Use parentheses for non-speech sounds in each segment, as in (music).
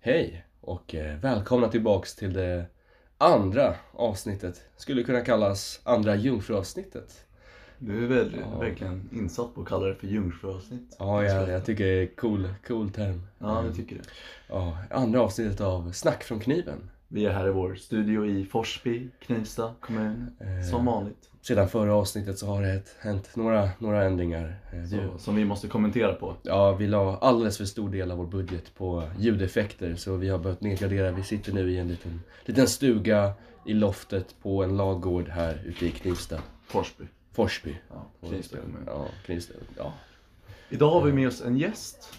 Hej och eh, välkomna tillbaks till det andra avsnittet. Skulle kunna kallas andra jungfruavsnittet. Du är väl Ja. verkligen insatt på att kalla det för jungfruavsnitt. Ja, jag, jag tycker det är cool, cool term. Ja, jag tycker det. Ja, andra avsnittet av Snack från kniven. Vi är här i vår studio i Forsby, Knivsta kommun. Eh, Som vanligt. Sedan förra avsnittet så har det hänt några, några ändringar. Eh, Så, som vi måste kommentera på. Ja, vi la alldeles för stor del av vår budget på ljudeffekter så vi har behövt nedgradera. Vi sitter nu i en liten, liten stuga i loftet på en lagård här ute i Knivsta. Forsby. Forsby. Ja, Knivsta kommun. Ja, Knivsta. Ja. Idag har vi med oss en gäst.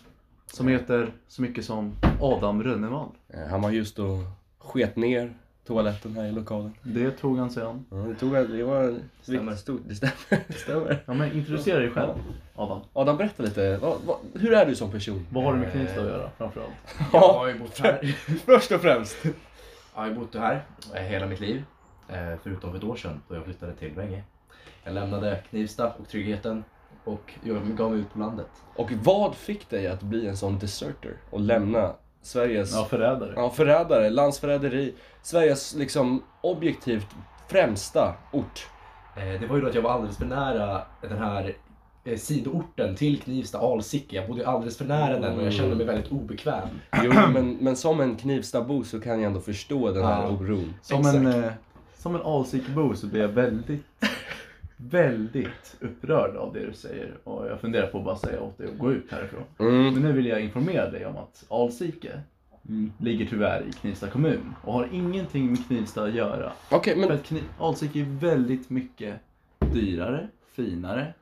Som heter så mycket som Adam Rönnevall. Eh, Han var just och sket ner toaletten här i lokalen. Det tog han sig an. Ja, det tog det var Stämmer. stort. Det stämmer. (laughs) Det stämmer. Ja, men introducera dig själv, Adam. Adam, berätta lite. Vad, vad, hur är du som person? Vad har du med Knivsta att göra framförallt? (laughs) Jag har ju bott här, (laughs) Först och främst. jag har ju bott här eh, hela mitt liv. eh, Förutom för ett år sedan då jag flyttade till Vänge. Jag lämnade Knivsta och tryggheten och jag gav mig ut på landet. Och vad fick dig att bli en sån deserter och lämna Sveriges Ja, förrädare. Ja, förrädare, landsförräderi. Sveriges liksom objektivt främsta ort. Eh, Det var ju då att jag var alldeles för nära den här eh, sidoorten till Knivsta, Alsike. Jag bodde alldeles för nära den och jag kände mig väldigt obekväm. Jo, men, men som en Knivstabo så kan jag ändå förstå den här Ja. oron. Som en, eh, som en Alsikebo så blir jag väldigt, väldigt upprörd av det du säger. Och jag funderar på att bara säga åt dig att gå ut härifrån. Mm. Men nu vill jag informera dig om att Alsike ligger tyvärr i Knivsta kommun och har ingenting med Knivsta att göra. För men att Kni- Alsike är väldigt mycket dyrare, finare,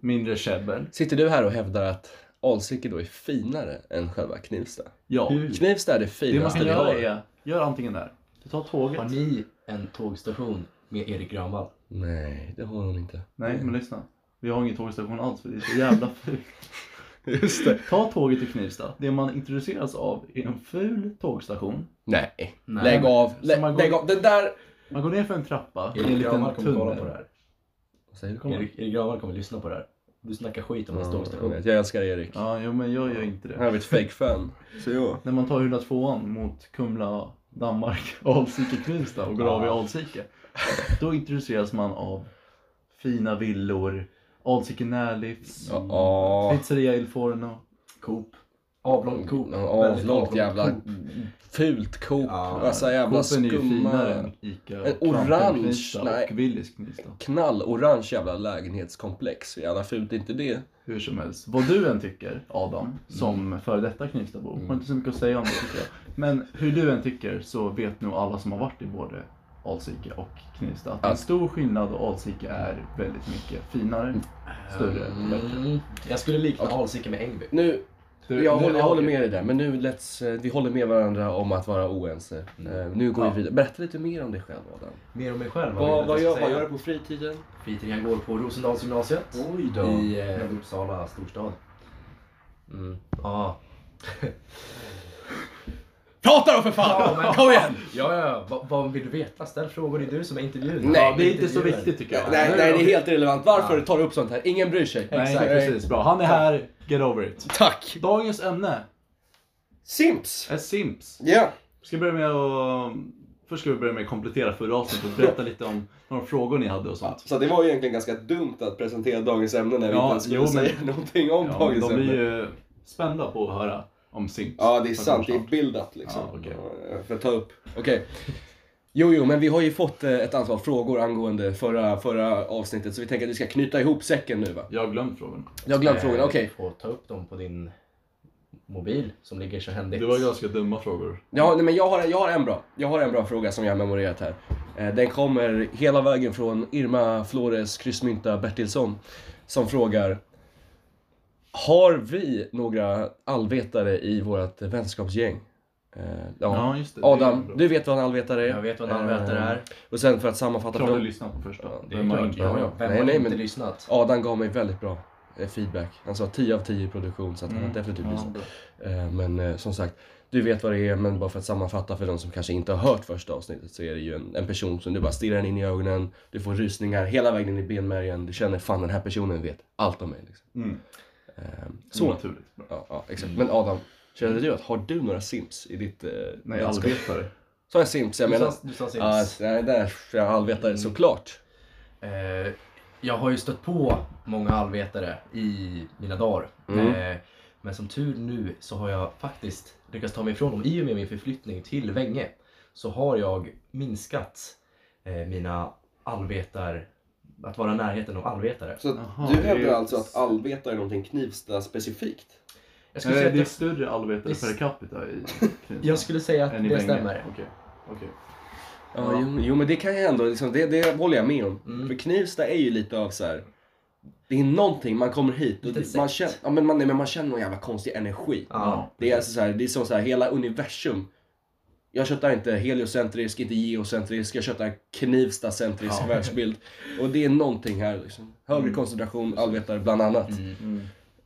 mindre käbbel. sitter du här och hävdar att Alsike då är finare än själva Knivsta? Ja, Knivsta är det det man finaste kan vi har. göra är, gör antingen där. Du tar tåget. Har ni en tågstation med Erik Granvall? Nej, det har hon inte. Nej, men lyssna. Vi har ingen tågstation alls för det är så jävla (laughs) fult. Just det. Ta tåget till Knivsta. Det man introduceras av är en ful tågstation. Nej. Nej. Lägg av. Lä, man går- lägg av. Den där... Man går ner för en trappa i en Erik Granvall liten kommer kolla på det tunnel. här. Vad säger du? Kommer? Erik, Erik Granvall kommer lyssna på det här. Du snackar skit om hans Ja, jag, tågstation. vet, jag älskar Erik. Ja, jo, men jag gör inte Han det. är ett fake-fan. Så jo. När man tar 102an mot Kumla, Danmark, (laughs) Alsike, Knivsta och går av i Alsike. Då introduceras man av fina villor, Alsike närlivs, Ja. pizzeria Il Forno. Coop. Avlångt Coop. Ja, Väldigt Avlångt jävla Coop. fult Coop. Ja, Massa jävla Coopen är ju finare skumma... än Ica, En Krampen, orange, nej. och Willys Knivsta. Knallorange jävla lägenhetskomplex. Hur jävla fult inte det? Hur som helst. Vad du än tycker, Adam, som före detta Knivstabo, har inte så mycket att säga om det tycker jag. Men hur du än tycker så vet nog alla som har varit i både Alsike och Knivsta att det är en Att- stor skillnad och Alsike är väldigt mycket finare, större och bättre. Mm. Jag skulle likna Alsike med Ängby. Nu, Du- jag, nu- håller, jag håller med dig där. Men nu let's, eh, vi håller med varandra om att vara oense. Eh, Nu går Ja. vi vidare. Berätta lite mer om dig själv Adam. Mer om mig själv. Vad, vad, jag gör, vad gör du på fritiden? Fritiden går på Rosendalsgymnasiet Oj i eh, Uppsala storstad. Mm. Ja. (laughs) Prata då för fan! Ja, men- Kom igen! Ja, ja, vad, vad vill du veta? Ställ frågor, det är du som är intervjun. Nej, Ja, det är inte så viktigt tycker jag. Nej, nej, det är helt irrelevant. Varför tar du upp sånt här? Ingen bryr sig. Nej, Exakt. precis. Bra. Han är här, get over it. Tack! Dagens ämne Simps! är Sims. Ja. Ska börja med att... Först ska vi börja med att komplettera förra avsnittet och berätta lite om några frågor ni hade och sånt. Så det var ju egentligen ganska dumt att presentera dagens ämne när vi Ja, inte ens skulle jo, men- säga (laughs) någonting om Ja, dagens de ämne. blir ju spända på att höra om Sims. Ja, det är sant. Det är bildat liksom. Ja. Ja, För att ta upp. Okej. Jo, jo, men vi har ju fått eh, ett antal frågor angående förra, förra avsnittet så vi tänker att vi ska knyta ihop säcken nu va? Jag har glömt frågan. Jag har glömt Eh, frågan, okej. Du får ta upp dem på din mobil som ligger så händigt. Det var ganska dumma frågor. Ja, nej, men jag har, jag har en bra. Jag har en bra fråga som jag har memorerat här. Eh, Den kommer hela vägen från Irma Flores Kryssmynta Bertilsson som frågar Har vi några allvetare i vårt vänskapsgäng? Eh, ja. Ja, just det. Det är Adam, bra. du vet vad en allvetare är? Jag vet vad en allvetare Eh, är. Och sen för att sammanfatta Klart du lyssnade på första. Det är Vem har klart. inte- Ja, ja. Vem Nej, har nej, inte men- lyssnat? Adam gav mig väldigt bra eh, feedback. Han sa 10 av 10 i produktion så att han har Mm. definitivt Ja, lyssnat. bra. Eh, Men eh, som sagt, du vet vad det är, men bara för att sammanfatta för de som kanske inte har hört första avsnittet så är det ju en, en person som du bara stirrar in i ögonen, du får rysningar hela vägen in i benmärgen, du känner fan den här personen vet allt om mig. Liksom. Mm. Eh, Så naturligt. Ja, ja exakt. Men Adam, Känner du att, har du några Sims i ditt... Eh, Nej, allvetare. Sa jag Sims? Jag Du menar... sa, du sa Ja, Sims. nej, där är jag allvetare såklart. Eh, jag har ju stött på många allvetare i mina dagar. Mm. Eh, men som tur nu så har jag faktiskt lyckats ta mig ifrån dem. I och med min förflyttning till Vänge så har jag minskat eh, mina allvetar... Att vara i närheten av allvetare. Så Jaha, du hävdar alltså att allvetare är någonting Knivsta specifikt? Jag skulle, Nej, säga det är att större allvetare Det per capita i (laughs) jag, jag skulle säga att det Vänge. stämmer. Okej. okej. Ja, jo, jo men det kan jag ändå, liksom, det, det håller jag med om. Mm. För Knivsta är ju lite av så här. Det är någonting, man kommer hit och det, man, känner, ja, men man, nej, men man känner någon jävla konstig energi. Ja. Det är alltså så här, det är som så här, hela universum. Jag köttar inte heliocentrisk, inte geocentrisk, jag köttar Knivsta-centrisk Ja. världsbild. Och det är någonting här liksom. Högre Mm. koncentration, allvetare bland annat. Mm. Mm.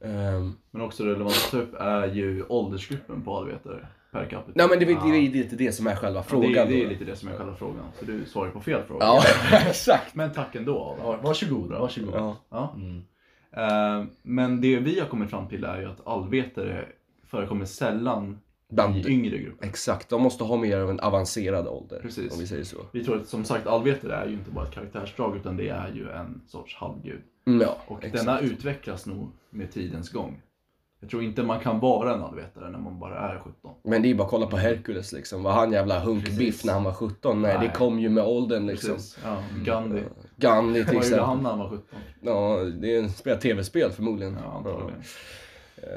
Ehm, Men också relevant att ta upp är ju åldersgruppen på allvetare per capita. nej men det, är- det, är Ja. lite det som är själva Ja, frågan. det, är- det då. är lite det som är själva frågan. Så du svarar på fel fråga. Ja, (laughs) exakt. Men tack ändå. Ja, varsågod, varsågod. Ja. Ja. Mm. Eh, men det vi har kommit fram till är ju att allvetare förekommer sällan Bland, yngre grupper. exakt, de måste ha mer av en avancerad ålder. Precis. Om vi säger så. Vi tror att som sagt allvetare är ju inte bara ett karaktärsdrag utan det är ju en sorts halvgud. Mm, ja, Och exakt. denna utvecklas nog med tidens gång. Jag tror inte man kan vara en allvetare när man bara är 17. Men det är ju bara att kolla på Hercules liksom. Var han jävla hunkbiff när han var 17? Nej, Nej. det kom ju med åldern liksom. Precis. Ja, Gandhi. Gandhi till Vad gjorde han exempel. när han var 17? Ja, det är spelar tv-spel förmodligen. Ja, antagligen. Eh,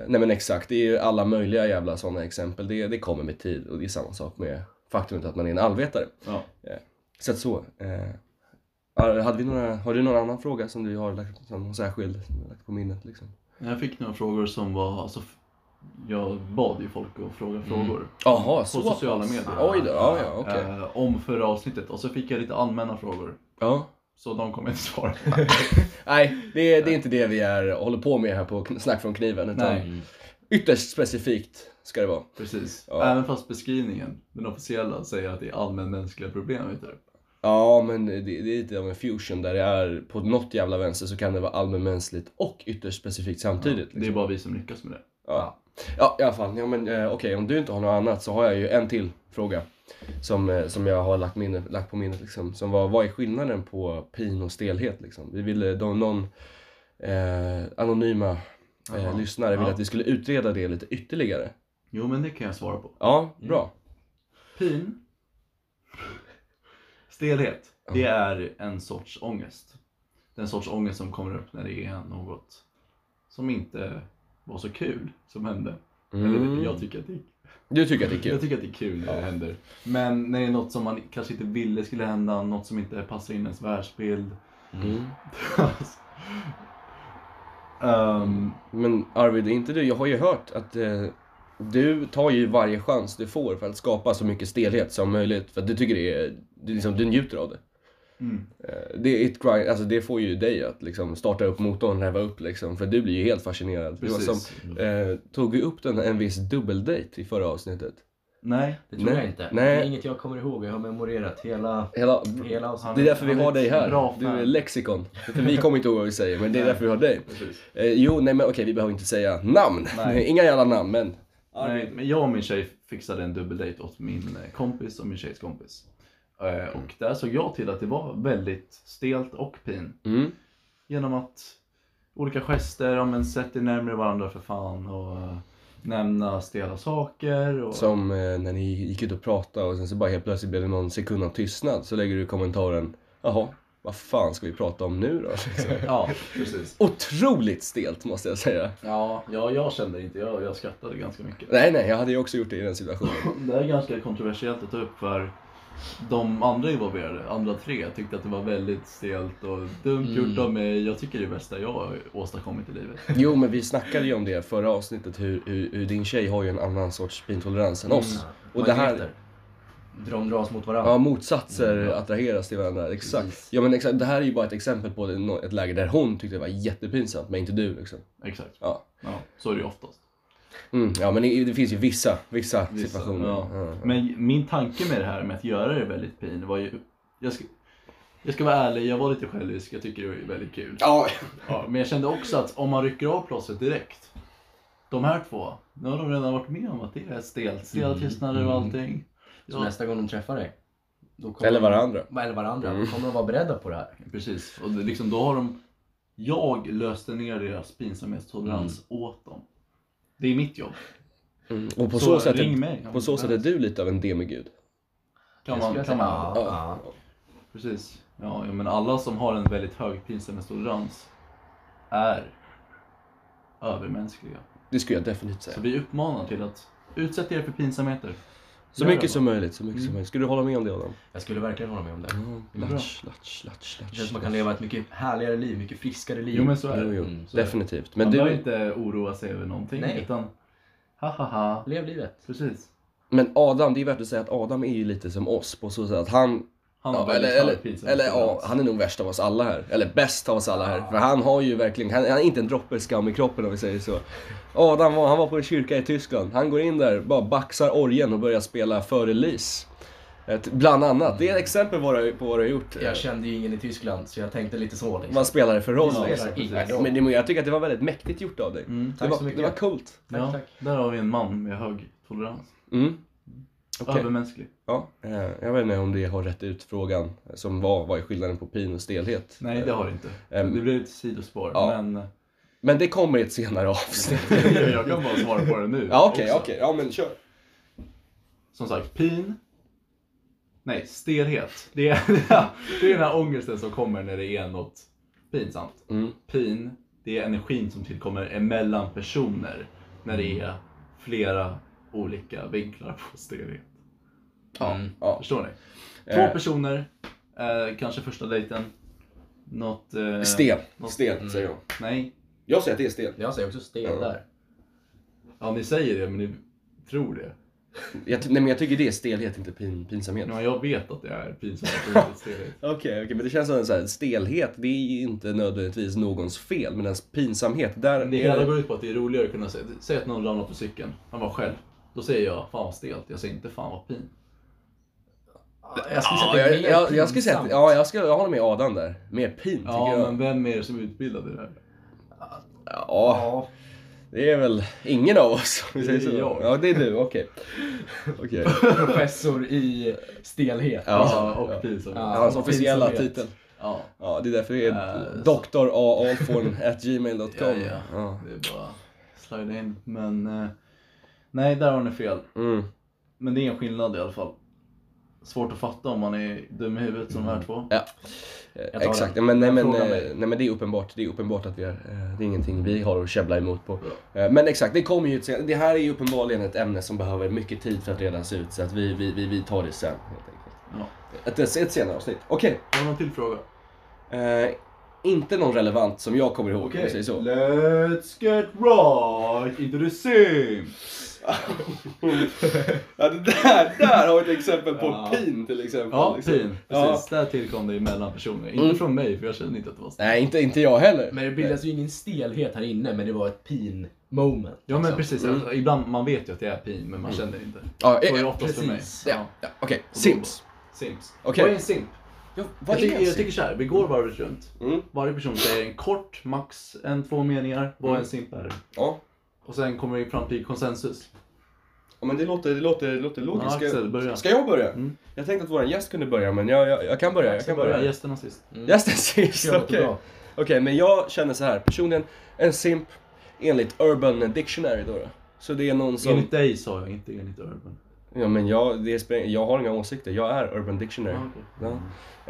Nej men exakt, det är ju alla möjliga jävla sådana exempel. Det, det kommer med tid och det är samma sak med faktumet att man är en allvetare. Ja. Så att så. Eh, hade vi några, har du någon annan fråga som du har lagt, som särskild lagt på minnet? Liksom? Jag fick några frågor som var, alltså, jag bad ju folk att fråga frågor. Jaha, På så sociala pass. medier. Oj då, ja, ja okej. Eh, om förra avsnittet och så fick jag lite allmänna frågor. Ja. Så de kommer inte svara. (laughs) Nej, det är, det är inte det vi är, håller på med här på Snack från kniven. Utan Nej. ytterst specifikt ska det vara. Precis. Ja. Även fast beskrivningen, den officiella, säger att det är allmänmänskliga problem. Vet du? Ja, men det, det är lite av en fusion där det är på något jävla vänster så kan det vara allmänmänskligt och ytterst specifikt samtidigt. Det är Liksom. bara vi som lyckas med det. Ja. Ja, i alla fall. Ja, men, eh, Okej, om du inte har något annat så har jag ju en till fråga. Som, eh, som jag har lagt, minne, lagt på minnet. Liksom, som var, vad är skillnaden på pin och stelhet? Liksom? Vi ville, de, någon eh, anonyma eh, lyssnare ville Ja. att vi skulle utreda det lite ytterligare. Jo, men det kan jag svara på. Ja, bra. Pin, stelhet, det är en sorts ångest. Den sorts ångest som kommer upp när det är något som inte var så kul som hände. Mm. Eller jag tycker att det Du tycker att det är kul? Jag tycker att det är kul när det händer. Men när det är något som man kanske inte ville skulle hända, något som inte passar in i ens världsbild. Mm. Ehm, (laughs) Men Arvid, inte du, jag har ju hört att eh, du tar ju varje chans du får för att skapa så mycket stelhet som möjligt. För att du tycker det är, du, liksom, du njuter av det. Mm. Eh, det, är ett grind, alltså det får ju dig att liksom starta upp motorn, räva upp liksom. För du blir ju helt fascinerad. Var som, Precis. eh, tog vi upp den, en viss dubbeldate i förra avsnittet? Nej, Det tror Nej. jag inte. Nej. Det är inget jag kommer ihåg. Jag har memorerat hela, Hela, hela avsnittet. det är därför vi har dig här. Du är lexikon. För vi kommer inte ihåg vad vi säger, men det är därför vi har dig. precis. Eh, jo, nej men okej, vi behöver inte säga namn. Nej. (laughs) Inga jävla namn, men... Nej, men jag och min tjej fixade en dubbeldate åt min eh, kompis och min tjejs kompis. Eh, Och där såg jag till att det var väldigt stelt och pin. Mm. Genom att olika gester, ja men sätt er närmare varandra för fan och eh, nämna stela saker. Och... Som eh, när ni gick ut och pratade och sen så bara helt plötsligt blev det någon sekund av tystnad. Så lägger du kommentaren, jaha, vad fan ska vi prata om nu då? (laughs) Ja, precis. Otroligt stelt måste jag säga. Ja, ja jag kände inte, jag, jag skrattade ganska mycket. Nej, nej, jag hade ju också gjort det i den situationen. (laughs) Det är ganska kontroversiellt att ta upp för de andra involverade, andra tre, tyckte att det var väldigt stelt och dumt Mm. gjort av mig. Jag tycker det är det bästa jag har åstadkommit i livet. Jo, men vi snackade ju om det förra avsnittet, hur, hur, hur din tjej har ju en annan sorts pintolerans än oss. Och det här, Magneter. De dras mot varandra. ja, motsatser Mm, attraheras till varandra. Exakt. Precis. Ja, men exakt, det här är ju bara ett exempel på ett ett läge där hon tyckte det var jättepinsamt, men inte du liksom. Exakt. Ja. Ja, så är det ju oftast. Mm, ja, men det, det finns ju vissa, vissa, Vissa, situationer. ja. Ja. Men min tanke med det här med att göra det väldigt pin var ju... Jag ska, jag ska vara ärlig, jag var lite självisk. Jag tycker det är väldigt kul. Ja. Ja, men jag kände också att om man rycker av plåstret direkt, de här två, nu har de redan varit med om att det är stelt. Stela Mm, tystnader och mm. allting. Så Ja, nästa gång de träffar dig. Eller de- varandra. Eller varandra. Mm. Kommer de vara beredda på det här? precis. Och det, liksom, då har de... Jag löste ner deras pinsamhetstolerans åt dem. Det är mitt jobb. Mm. Och på så, sätt, ring är, mig. på så sätt är du lite av en demigud. Kan man, kan säga. man, Ja, ja. Precis. Ja, ja, men alla som har en väldigt hög pinsamhetstolerans är övermänskliga. Det skulle jag definitivt Så säga. vi uppmanar till att utsätta er för pinsamheter. Så Gör mycket som möjligt, så mycket som Mm. möjligt. Skulle du hålla med om det Adam? Jag skulle verkligen hålla med om det. Mm. Bra. Latch, latch, latch, Det latch. känns som man kan leva ett mycket härligare liv, mycket friskare liv. Jo men så är Jo, det. jo. Mm, så är det. Definitivt. Men Man behöver du, inte oroa sig över någonting Nej. utan ha ha ha. Lev livet. Precis. men Adam, det är värt att säga att Adam är ju lite som oss på så sätt att han Han Ja, eller, eller, eller ja, han är nog värst av oss alla här. Eller bäst av oss alla här. För han har ju verkligen, han, han är inte en droppe skam i kroppen om vi säger så. Adam var, han var på en kyrka i Tyskland. Han går in där, bara baxar orgeln och börjar spela Före Lis. Ett, bland annat. Det är ett exempel på vad du, har gjort. Jag kände ju ingen i Tyskland så jag tänkte lite så liksom. Vad spelar det för roll? Ja, liksom? Men det, jag tycker att det var väldigt mäktigt gjort av dig. Mm. det, tack var, så mycket. det var coolt. Tack, ja, tack. Där har vi en man med hög tolerans. Mm. Okej. Övermänsklig. Ja, eh, jag vet inte om det har rätt ut frågan som var, vad är skillnaden på pin och stelhet? Nej det har det inte. Ehm, det blir ett sidospår. ja. Men Men det kommer i ett senare avsnitt. (laughs) jag kan bara svara på det nu. Ja okej, också. okej. Ja men kör. Som sagt, pin. Nej, stelhet. Det är, (laughs) det är den här ångesten som kommer när det är något pinsamt. Mm. Pin, det är energin som tillkommer emellan personer när det är flera olika vinklar på stelhet. Ja, Mm. ja. Förstår ni? Två Eh. personer, eh, kanske första dejten. Något... Eh, Stel. något- Stel säger jag. Nej. Jag säger att det är stel. Jag säger också stel Ja. där. Ja, ni säger det men ni tror det. Jag, nej men jag tycker det är stelhet, inte pin, pinsamhet. Ja, jag vet att det är (laughs) stelhet. Okej, okej, men det känns som en så här, stelhet, det är ju inte nödvändigtvis någons fel. Men pinsamhet, där Det hela går ut på att det är roligare att kunna säga, säg att någon ramlar på cykeln, han var själv. Då säger jag, fan vad stelt. Jag säger inte, fan vad pin. Jag skulle säga Ja, att det är jag, jag, jag skulle säga att, ja, jag, ska, jag håller med Adam där. Mer pin tycker Ja, jag. men vem är det som är utbildad i det här? Ja, Ja, det är väl ingen av oss om vi Det säger är så. jag. Ja, det är du, okej. (laughs) Okej. professor i stelhet. Ja. Ja, och ja. pinsamt. Ja. Ja. Hans officiella pinsamhet. titel. ja. Ja, det är därför det är Eh, at gmail.com. Ja, ja. Ja. Det är bara slida in. Men eh, nej, där har ni fel. Mm. Men det är en skillnad i alla fall. Svårt att fatta om man är dum i huvudet som de här två. Ja. Jag Exakt, men, nej, men, eh, nej men det är uppenbart, det är uppenbart att vi är, eh, det är ingenting vi har att käbbla emot på. Eh, Men exakt, det kommer ju ett sen- Det här är ju uppenbarligen ett ämne som behöver mycket tid för att redas ut så att vi, vi, vi, vi tar det sen helt enkelt. Ja. Ett, ett senare avsnitt. Okej, Har du någon till fråga? eh, inte någon relevant som jag kommer ihåg om vi säger så. Let's get right into the Sims! Ja, det där, där har vi ett exempel på Ja. pin till exempel. Ja, liksom. pin. Ja. Precis. Där tillkom det emellan personer. Inte Mm. från mig, för jag kände inte att det var stelt. Nej, inte, inte jag heller. Men det bildas ju ingen stelhet här inne, men det var ett pin moment. Ja men liksom. precis, Mm. alltså, ibland man vet ju att det är pin men man känner inte. Ja, Så är det eh, oftast för mig. precis. ja, ja, okej. då- Sims. Sims. Okej. Vad är en simp? Ja, Jag, tycker, jag tycker såhär, vi går varvet runt. Mm. Varje person säger en kort, max en, två meningar, vad Mm. en simp är. Ja. Och sen kommer vi fram till konsensus. ja, men det låter, det låter, det låter Ja, logiskt. Ska- Axel, börja. Ska jag börja? Mm. Jag tänkte att vår gäst kunde börja, men jag, jag, jag kan börja. Jag kan börja. Gästerna sist. Mm. Gästen sist, okej. bra. Okej, men jag känner så här. Personligen, en simp enligt Urban Dictionary då. då. Så det är någon som... Enligt dig sa jag, inte enligt Urban. Ja, men jag, det är, jag har inga åsikter. Jag är Urban Dictionary. Okej. Ja.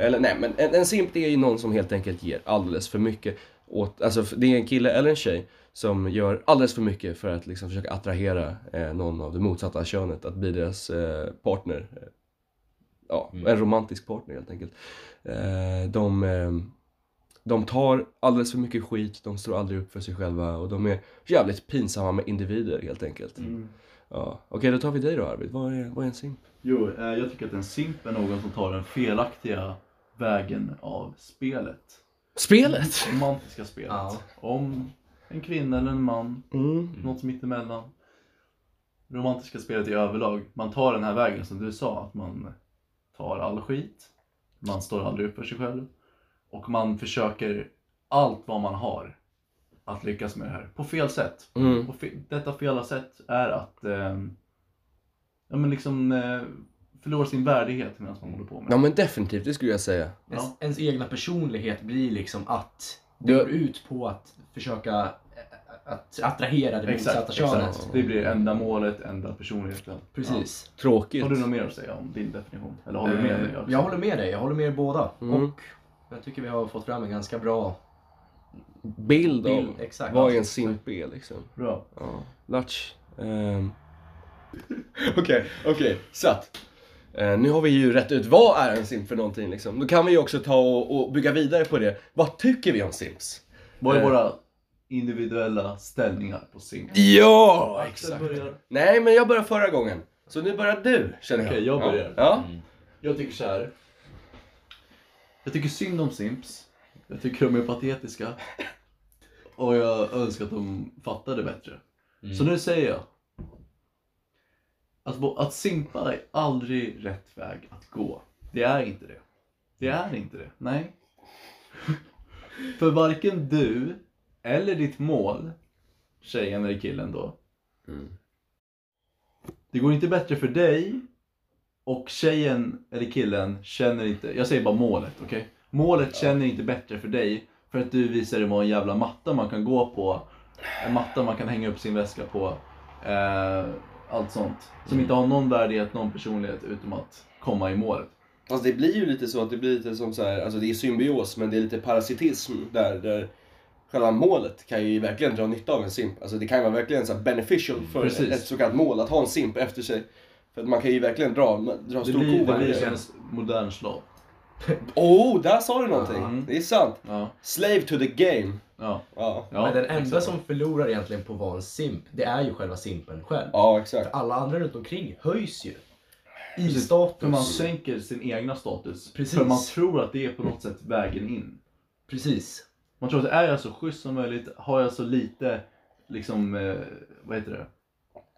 Eller nej, men en, en simp det är ju någon som helt enkelt ger alldeles för mycket åt, alltså det är en kille eller en tjej som gör alldeles för mycket för att liksom försöka attrahera eh, någon av det motsatta könet att bli deras eh, partner. Eh, Ja, Mm. en romantisk partner helt enkelt. Eh, de, eh, de tar alldeles för mycket skit, de står aldrig upp för sig själva och de är jävligt pinsamma med individer helt enkelt. Mm. Ja. Okej, då tar vi dig då Arvid. Vad är, vad är en simp? Jo, eh, jag tycker att en simp är någon som tar den felaktiga vägen av spelet. Spelet! Romantiska spelet. Ja. Om en kvinna eller en man, Mm. något mittemellan. Romantiska spelet i överlag. Man tar den här vägen som du sa, att man tar all skit. Man står aldrig upp för sig själv. Och man försöker allt vad man har att lyckas med det här. På fel sätt. Mm. Och fe- detta fela sätt är att ehm, ja, men liksom, eh, förlora sin värdighet medan man håller på med Ja det. men definitivt, det skulle jag säga. Ja. Ens, ens egna personlighet blir liksom att går ut på att försöka eh, att attrahera det motsatta könet. Det blir enda målet, enda personligheten. Precis. Tråkigt. Har du något mer att säga om din definition? Eller håller du med mig? Eh, också? Jag håller med dig, jag håller med er båda. Mm. Och jag tycker vi har fått fram en ganska bra Bild bild. av Exakt. vad en simp är liksom. Bra. Ja. Latch. ehm. (laughs) Okej, okej. Så att. Eh, nu har vi ju rätt ut vad är en simp för någonting liksom. Då kan vi ju också ta och, och bygga vidare på det. Vad tycker vi om simps? Vad är Eh. våra individuella ställningar på Sim? Ja, börjar. Nej, men jag började förra gången. Så nu börjar du, känner jag. Okej, jag Ja. börjar. Ja. Jag tycker så här. Jag tycker synd om Simps. Jag tycker de är patetiska. Och jag önskar att de fattade bättre. Så nu säger jag. Att, att simpa är aldrig rätt väg att gå. Det är inte det. Det är inte det. Nej. För varken du eller ditt mål, tjejen eller killen då. Mm. Det går inte bättre för dig och tjejen eller killen känner inte, jag säger bara målet, okej? Målet känner inte bättre för dig för att du visar dem en jävla matta man kan gå på, en matta man kan hänga upp sin väska på, eh, allt sånt. Som inte har någon värdighet, någon personlighet utom att komma i målet. Alltså det blir ju lite så att det blir lite som så här, alltså det är symbios men det är lite parasitism där, där själva målet kan ju verkligen dra nytta av en simp. Alltså det kan ju vara verkligen så beneficial för Precis. ett så kallat mål att ha en simp efter sig. För att man kan ju verkligen dra, dra Det stor blir, ko det blir här. som en modern slav. (laughs) Oh, där sa du någonting! Mm. Det är sant. Ja, Slave to the game. ja. Ja, ja Men den enda exakt. som förlorar egentligen på att vara en simp, det är ju själva simpen själv. ja exakt. För alla andra runt omkring höjs ju. I Precis. status. För man sänker sin egna status. Precis. För man tror att det är på något sätt vägen in. Precis. Man tror att är jag så schysst som möjligt, har jag så lite, liksom, eh, vad heter det?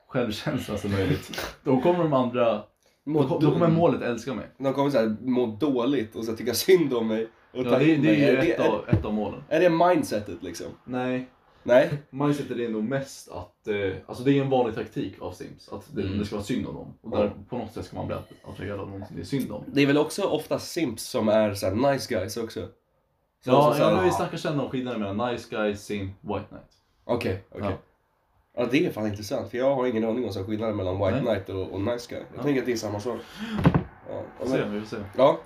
Självkänsla som möjligt. (laughs) Då kommer de andra, Må då, då kommer målet älska mig. De kommer så här, må dåligt och så tycka synd om mig. Och Ja, ta det, in det mig. är ju det, ett av, ett av målen. är det mindsetet liksom? Nej, Nej? mindsetet är nog mest att, eh, alltså det är en vanlig taktik av Sims. Att det, Mm. det ska vara synd om dem. Och där, på något sätt ska man bli attraherad av någon som det är synd om. Det är väl också ofta simps som är så här nice guys också? Så Ja, så här- ja vi snackar sen om skillnaden mellan nice guy, simp, white knight. Okej, okej. Ja. Ja. det är fan intressant för jag har ingen aning om så skillnaden mellan White Nej. Knight och, och Nice Guy. Jag Ja. tänker att det är samma sak. Ja, Vi får se, men, vi får se. ja.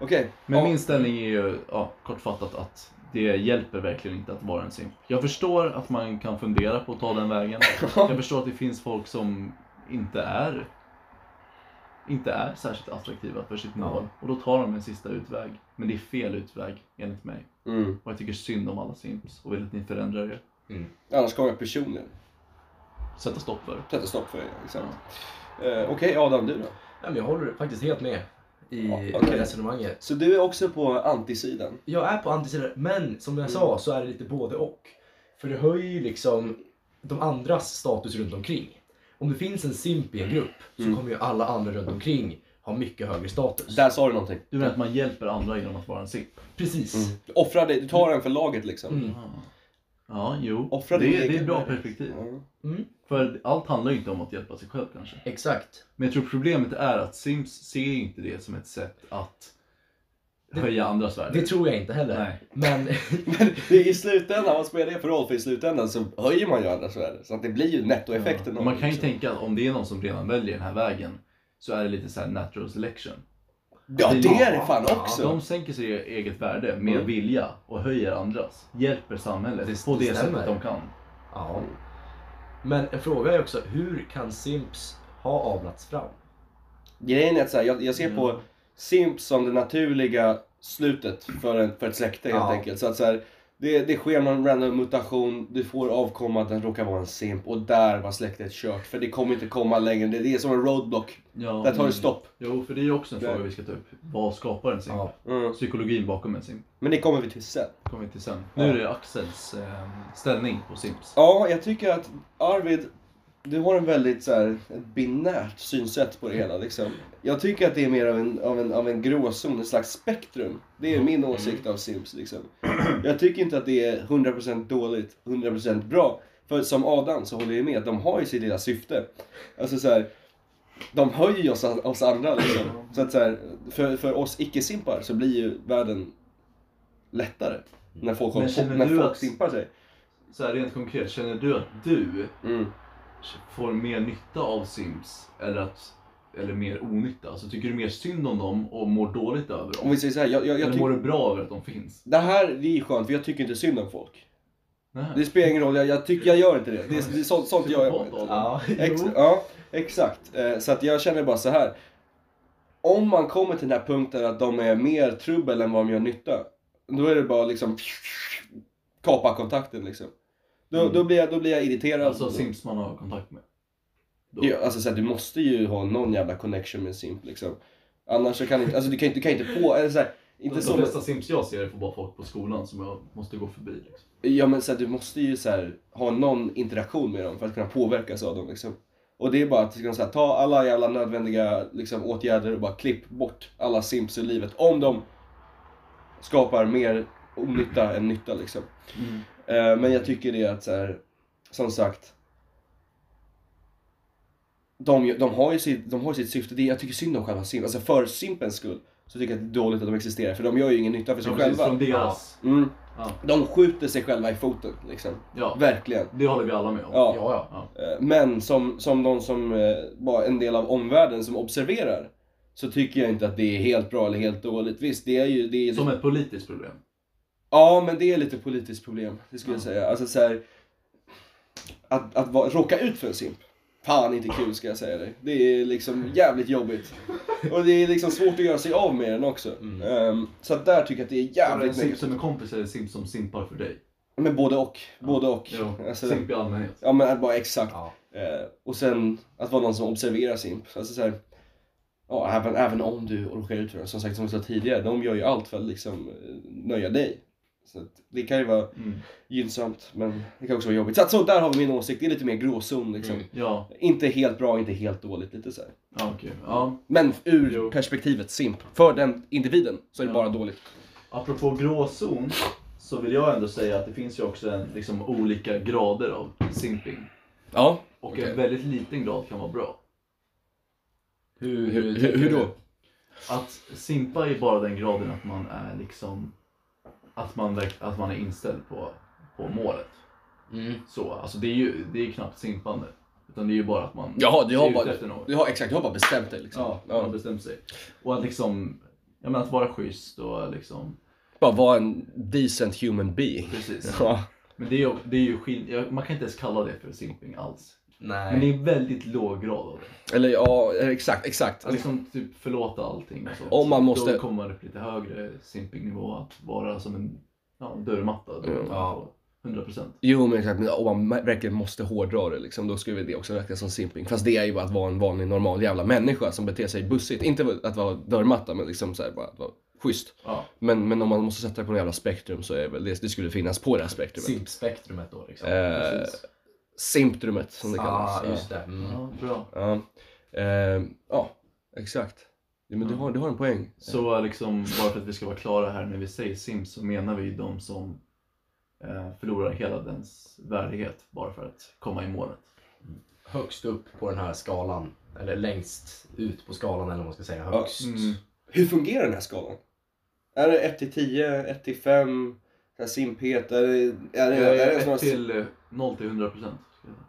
okej. Men ja. min ställning är ju, ja, kortfattat att det hjälper verkligen inte att vara en simp. Jag förstår att man kan fundera på att ta den vägen. (laughs) Jag förstår att det finns folk som inte är inte är särskilt attraktiva för sitt mål. Och då tar de en sista utväg. Men det är fel utväg enligt mig. Mm. Och jag tycker synd om alla simps och vill att ni förändrar er. Annars kommer jag personligen Sätta stopp för sätta stopp för. Exakt. Eh, okej Adam, du då? Ja, men jag håller faktiskt helt med i Ja, okej. resonemanget. Så du är också på antisidan? Jag är på antisidan, men som jag sa så är det lite både och. För det höjer ju liksom de andras status runt omkring. Om det finns en simp i en grupp så Mm. kommer ju alla andra runt omkring ha mycket högre status. Där sa du någonting. Du menar att man hjälper andra genom att vara en simp? Precis. Mm. Du offrar dig, du tar den för laget liksom. Ja, jo. Offra det, din det är egen ett bra värdighet. perspektiv. Mm. För allt handlar ju inte om att hjälpa sig själv kanske. Exakt. Men jag tror problemet är att Sims ser inte det som ett sätt att höja andras värde. Det tror jag inte heller. Nej. Men (laughs) Men det är i slutändan, vad spelar det för roll? För i slutändan så höjer man ju andras värde. Så att det blir ju nettoeffekten. Ja. av Man det, kan ju liksom. tänka att om det är någon som redan väljer den här vägen så är det lite så här natural selection. Ja, det är det fan Ja, också. De sänker sig eget värde med Mm. vilja och höjer andras. Hjälper samhället Det- på det det sättet de kan. Ja. Men en fråga är också, hur kan Simps ha avlats fram? Grejen är att så här, jag, jag ser på Ja. Simps som det naturliga slutet för, en, för ett släkte helt Ja. enkelt. Så att så här, det, det sker någon random mutation, du får avkomma, den råkar vara en simp och där var släktet kört. För det kommer inte komma längre, det, det är som en roadblock. Ja, Där tar det stopp. Jo, för det är ju också en fråga vi ska ta upp. Vad skapar en simp? Ja. Mm. Psykologin bakom en simp Men det kommer vi till sen. kommer vi till sen. Nu är det Axels eh, ställning på Sims. Ja, jag tycker att Arvid du har en väldigt så här, ett binärt synsätt på det hela. Liksom. Jag tycker att det är mer av en, av en, av en gråzon, ett slags spektrum. Det är min åsikt av Sims. Liksom. Jag tycker inte att det är 100% dåligt, 100% bra. För som Adam så håller jag med, de har ju sitt lilla syfte. Alltså så här, de höjer oss, oss andra liksom. Så att så här, för, för oss icke-simpar så blir ju världen lättare. När folk, Men när folk att- simpar sig. Så här rent konkret, känner du att du Mm. Får mer nytta av Sims eller, att, eller mer onytta? Alltså tycker du mer synd om dem och mår dåligt över Om dem? vi säger så här, jag, jag, jag Eller mår du bra över att de finns? Det här det är skönt för jag tycker inte synd om folk. Nej. Det spelar ingen roll, jag, jag, tycker, jag gör inte det. Det är, det är sånt, sånt gör jag. Adam. Ja, Ex, ja, exakt. Eh, Så att jag känner bara så här. Om man kommer till den här punkten att de är mer trubbel än vad de gör nytta. Då är det bara liksom kapa kontakten liksom. Då, Mm. då, blir, jag, då blir jag irriterad. Alltså Sims man har kontakt med? Då. Ja, alltså så här, du måste ju ha någon jävla connection med Simp liksom. Annars så kan inte, alltså du kan, du kan inte på, eller så här, inte de så. flesta Sims jag ser får bara folk på skolan som jag måste gå förbi. Liksom. Ja men så här, du måste ju så här, ha någon interaktion med dem för att kunna påverkas av dem liksom. Och det är bara att liksom, så här, ta alla jävla nödvändiga liksom, åtgärder och bara klipp bort alla simps i livet. Om de skapar mer onytta än nytta liksom. Eh, men jag tycker det att så här, som sagt. De, de, har ju sitt, de har ju sitt syfte, det, jag tycker synd om själva simp. Alltså för simpens skull så tycker jag att det är dåligt att de existerar. För de gör ju ingen nytta för sig Ja, precis, själva. från deras... Mm. Ja. De skjuter sig själva i foten liksom. ja, Verkligen. det håller vi alla med om. Ja. Ja, ja. Ja. Eh, Men som, som de som eh, var en del av omvärlden som observerar så tycker jag inte att det är helt bra eller helt dåligt. Visst, det är ju... Det är, Som ett politiskt problem. Ja, men det är lite politiskt problem, det skulle jag Ja. säga. Alltså så här, Att, att vara, råka ut för en simp. Fan inte kul ska jag säga dig. Det är liksom jävligt jobbigt. Och det är liksom svårt att göra sig av med den också. Mm. Ehm, så att där tycker jag att det är det jävligt simp negativt. som en kompis eller en simp som simpar för dig? Men både och. Både och. Jo, Alltså, simp i allmänhet. ja men bara exakt. ja. Eh, och sen att vara någon som observerar simp. Alltså, så här, ja, även, även om du råkar ut för det. Som sagt, som vi sa tidigare, de gör ju allt för att liksom, eh, nöja dig. Så att det kan ju vara Mm. gynnsamt, men det kan också vara jobbigt. Så, att, så där har vi min åsikt, det är lite mer gråzon liksom. Mm. Ja, Inte helt bra, inte helt dåligt, lite så här. ja okej. Ja. Men ur Jo. perspektivet simp, för den individen, så är det Ja. bara dåligt. Apropå gråzon så vill jag ändå säga att det finns ju också en, liksom, olika grader av simping. Ja. Och Okej. en väldigt liten grad kan vara bra. Hur, Hur, hur, hur då? Att simpa är bara den graden att man är liksom att man, att man är inställd på, på målet. Mm. Så, alltså det är ju det är knappt simpande. Utan det är ju bara att man Jaha, du har bara, efter något. du har, exakt, du har bara bestämt dig liksom. Ja, man har bestämt sig. Och att liksom, ja men att vara schysst och liksom, Bara vara en decent human being. precis. Ja. Men det är ju, det är ju skill- man kan inte ens kalla det för simping alls. Nej. Men det är väldigt låg grad av det. Eller ja, exakt, exakt. Att liksom typ förlåta allting och sånt. Om man måste- Då kommer man upp lite högre simpingnivå. Att vara som en ja, dörrmatta. Mm. Ja. 100%. Jo men exakt, men om man verkligen måste hårdra det liksom, då skulle det också räknas som simping. Fast det är ju bara att vara en vanlig normal jävla människa som beter sig bussigt. Inte att vara dörrmatta men liksom så här, bara att vara schysst. Ja. Men, men om man måste sätta det på en jävla spektrum så är väl det, det skulle finnas på det här spektrumet. Simpspektrumet då liksom. Eh. Simptrumet som det kallas. ah, just det. Mm. ja, bra. Ja, eh, ja exakt. Ja, men du, har, du har en poäng. Så liksom, bara för att vi ska vara klara här när vi säger sims så menar vi de som eh, förlorar hela dens värdighet bara för att komma i målet. Högst upp på den här skalan. Eller längst ut på skalan eller vad man ska säga. Högst. Mm. Hur fungerar den här skalan? Är det 1 till 10, 1 till 5, simphet? Är det, är det, är det Eh, till eh, 0 till 100 procent.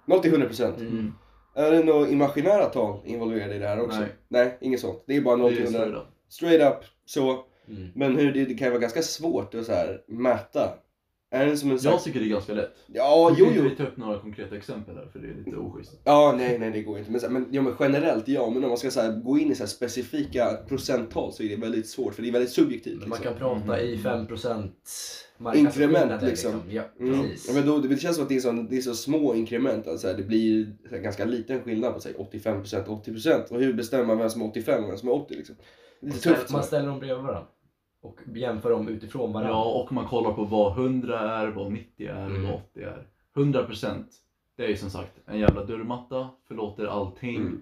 0 till 100 procent? Mm. Är det några imaginära tal involverade i det här också? Nej. Nej, inget sånt. Det är bara 0 Det till är 100. straight up. Straight up, så. Mm. Men hur, det, det kan ju vara ganska svårt att så här, mäta. Är det som en Jag tycker det är ganska lätt. Ja, Nu jo, jo. vi ta upp några konkreta exempel här för det är lite oschysst. Ja, nej, nej, det går inte. Men, så här, men, ja, men generellt, ja. Men om man ska så här, gå in i så här, specifika procenttal så är det väldigt svårt. För det är väldigt subjektivt. Men man Liksom. kan prata i 5% Inkrement, liksom. Ja, Mm. precis. Ja, men då, det känns som att det är så, det är så små inkrement. Alltså, det blir så här, ganska liten skillnad på säg 85% 80%. Och hur bestämmer man vem som är 85 och vem som är 80? Liksom? Det är Man lite ställer, tufft. man så. ställer dem bredvid varandra. Och jämför dem utifrån varandra. Ja, och man kollar på vad 100 är, vad 90 är, Mm. vad 80 är. 100% Det är ju som sagt en jävla dörrmatta, förlåter allting. Mm.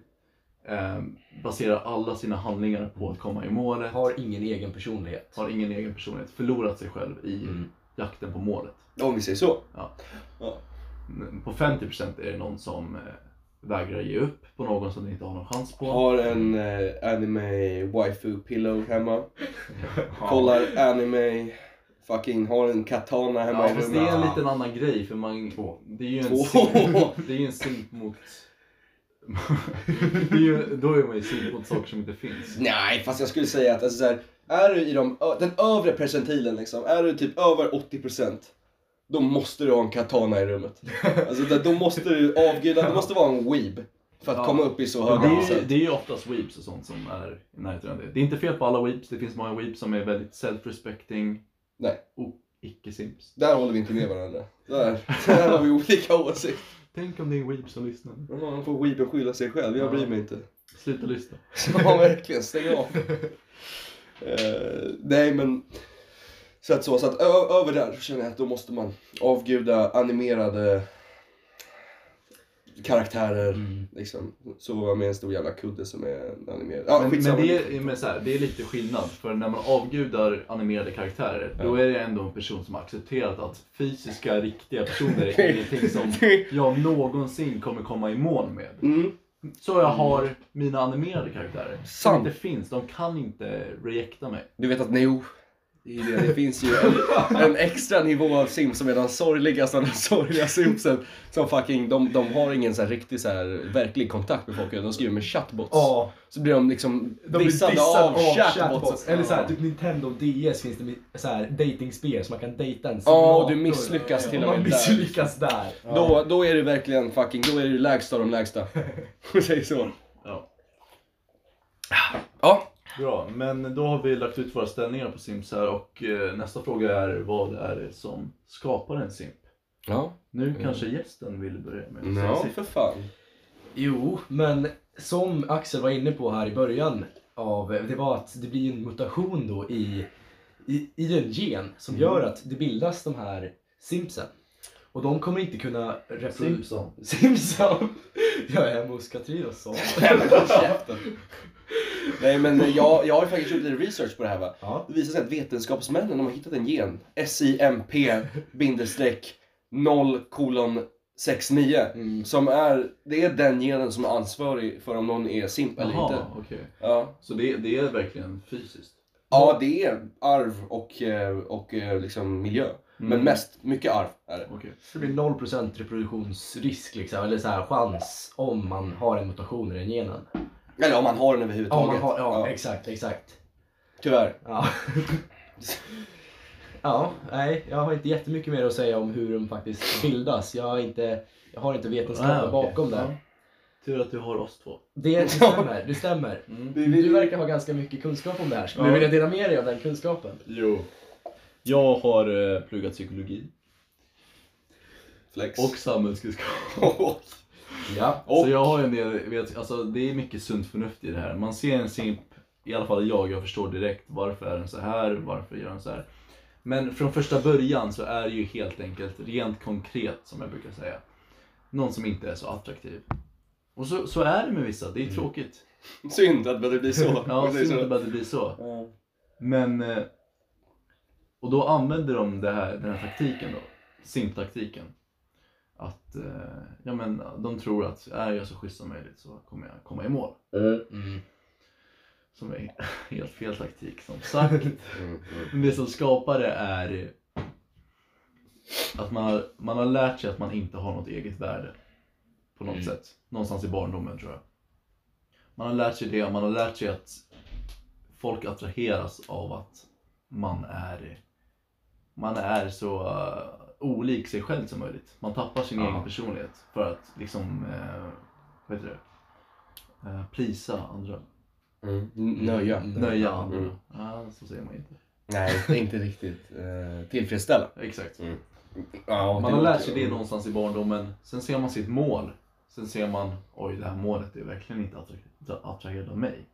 Eh, baserar alla sina handlingar på att komma i målet. Har ingen egen personlighet. Har ingen egen personlighet. Förlorat sig själv i Mm. jakten på målet. Om vi säger så. Ja. Ja. På 50% är det någon som eh, vägrar ge upp på någon som de inte har någon chans på. Har en eh, anime waifu pillow hemma. (laughs) Kollar anime. Fucking har en katana hemma Ja, i fast det rummet. är en liten annan grej för man... Två. Det är ju en Två. simp, (laughs) det är ju en simp mot... (laughs) det är ju, då är man ju simp mot saker som inte finns. Nej, fast jag skulle säga att alltså, så här, är du i de, ö- den övre percentilen liksom, är du typ över 80% då måste du ha en katana i rummet. Alltså då måste du avguda, det måste vara en weeb för att Ja. komma upp i så Ja, höga det, är ju, procent. det är ju oftast weeps och sånt som är i närheten av det. Det är inte fel på alla weeps, det finns många weeps som är väldigt self-respecting Nej. och icke-simps. Där håller vi inte med varandra. Där, där har vi olika åsikter. Tänk om det är en weep som lyssnar. Ja, Då får weeben skylla sig själv, jag bryr mig inte. Sluta lyssna. (laughs) Ja, verkligen. Stäng av. (laughs) Eh, nej, men... Så att, så, så att över där känner jag att då måste man avguda animerade karaktärer. Mm. Liksom. Så var med en stor jävla kudde som är animerad. Ja, Men, men det, är, men så här, det är lite skillnad, för när man avgudar animerade karaktärer, då är det ändå en person som har accepterat att fysiska, riktiga personer (laughs) är ingenting som jag någonsin kommer komma i mål med. Mm. Så jag har mina animerade karaktärer. Som Sant. inte finns, de kan inte rejecta mig. Du vet att no, det, är det, det finns ju en, en extra nivå av Sims som är de sorgligaste av de sorgliga Simsen. Som fucking, de, de har ingen så här riktig så här, verklig kontakt med folk, de skriver med chatbots. Ja, Så blir de liksom de blir dissade dissade av, chatbots. Eller såhär, typ Nintendo DS finns det såhär datingspel så man kan dejta en Ja, och du simulator. misslyckas till och man med där. misslyckas där. Då, då är det verkligen fucking, då är det lägsta av de lägsta. (laughs) Säg så. Ja. Ja. Bra, men då har vi lagt ut våra ställningar på Sims här och eh, nästa fråga är vad är det som skapar en Simp? Ja. Nu kanske gästen vill börja med att säga Ja, sitt. för fan. Jo, men som Axel var inne på här i början av, det var att det blir en mutation då i, i, i en gen som gör att det bildas de här simpsen. Och de kommer inte kunna reproducera... Simpson. Simpson! (laughs) Jag är hemma hos Katrin och så. Käften. (laughs) Nej men jag, jag har faktiskt gjort lite research på det här va. Ja. Det visar sig att vetenskapsmännen de har hittat en gen. SIMP bindestreck 0 kolon 69. Mm. Som är, det är den genen som är ansvarig för om någon är simp eller inte. Jaha, okej. Ja. Så det, det är verkligen fysiskt? ja, det är arv och, eh, och eh, liksom miljö. Men Mm. mest, mycket arv är det. Okej. Så det blir 0% reproduktionsrisk liksom, eller så här, chans om man har en mutation i den genen. Eller om man har den överhuvudtaget. man har, ja, ja, exakt, exakt. tyvärr. Ja. (laughs) ja, nej, jag har inte jättemycket mer att säga om hur de faktiskt bildas. Jag har inte, jag har inte vetenskapen Ah, okej. bakom det. Ja. Tur att du har oss två. Det, det stämmer, det stämmer. Mm. Du verkar ha ganska mycket kunskap om det här. Skulle Ja. du vilja dela med dig av den kunskapen? Jo. Jag har eh, pluggat psykologi Flex. och samhällskunskap. (laughs) Ja. Och- Så jag har ju en del, vet, alltså det är mycket sunt förnuft i det här. Man ser en simp, i alla fall jag, jag förstår direkt varför är den så här, varför gör den så här. Men från första början så är det ju helt enkelt, rent konkret som jag brukar säga, någon som inte är så attraktiv. Och så, så är det med vissa, det är tråkigt. Synd att det blir så. (laughs) Ja, synd så. att det blir så. Men, eh, och då använder de det här, den här taktiken då, simptaktiken. Att, eh, ja men de tror att är jag så schysst som möjligt så kommer jag komma i mål. Mm. Som är (laughs) helt fel taktik som sagt. Mm, mm. Men det som skapar det är att man har, man har lärt sig att man inte har något eget värde. På något Mm. sätt. Någonstans i barndomen tror jag. Man har lärt sig det man har lärt sig att folk attraheras av att man är, man är så uh, olik sig själv som möjligt. Man tappar sin Ja. egen personlighet för att liksom, uh, vad heter det? Uh, plisa andra. Mm. Nöja. Nöja Ja. andra. Mm. Ja, så säger man inte. Nej, det är inte riktigt eh, tillfredsställa. Exakt. Ja, Man har lärt sig det någonstans i barndomen. Sen ser man sitt mål. Sen ser man, oj det här målet är verkligen inte attra- attraherad av mig.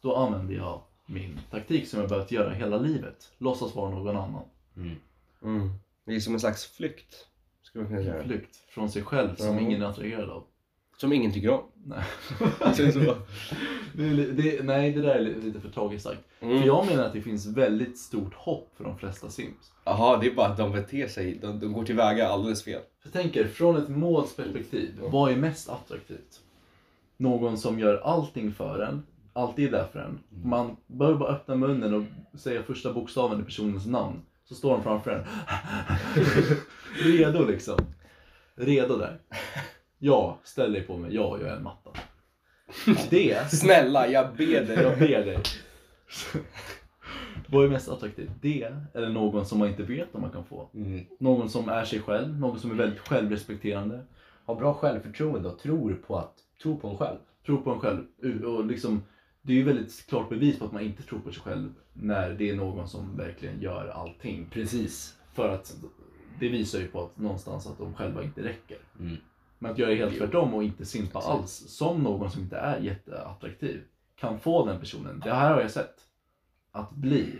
Då använder jag min taktik som jag behövt göra hela livet. Låtsas vara någon annan. Mm. Mm. Det är som en slags flykt, Skulle man kunna säga. Flykt från sig själv som Ja. ingen är attraherad av. Som ingen tycker om. Nej. (laughs) Det så. (laughs) Det är, li- det, nej, det där är li- lite för tragiskt sagt. Mm. För jag menar att det finns väldigt stort hopp för de flesta Sims. Jaha, det är bara att de beter sig, de, de går tillväga alldeles fel. Jag tänker, från ett målsperspektiv, vad är mest attraktivt? Någon som gör allting för en, alltid är där för en. Man behöver bara öppna munnen och säga första bokstaven i personens namn. Så står de framför en. (laughs) Redo liksom. Redo där. Ja, ställ dig på mig. Ja, jag är en matta. Det, Snälla, jag ber dig. jag ber dig. Vad är mest attraktivt? Det, eller någon som man inte vet om man kan få? Mm. Någon som är sig själv, någon som är väldigt självrespekterande. Ha bra självförtroende och tror på, att, tror på en själv. Tror på en själv. Och liksom, det är ju väldigt klart bevis på att man inte tror på sig själv när det är någon som verkligen gör allting. Precis. För att det visar ju på att någonstans att de själva inte räcker. Mm. Men att göra helt tvärtom och inte simpa alls, som någon som inte är jätteattraktiv, kan få den personen, det här har jag sett, att bli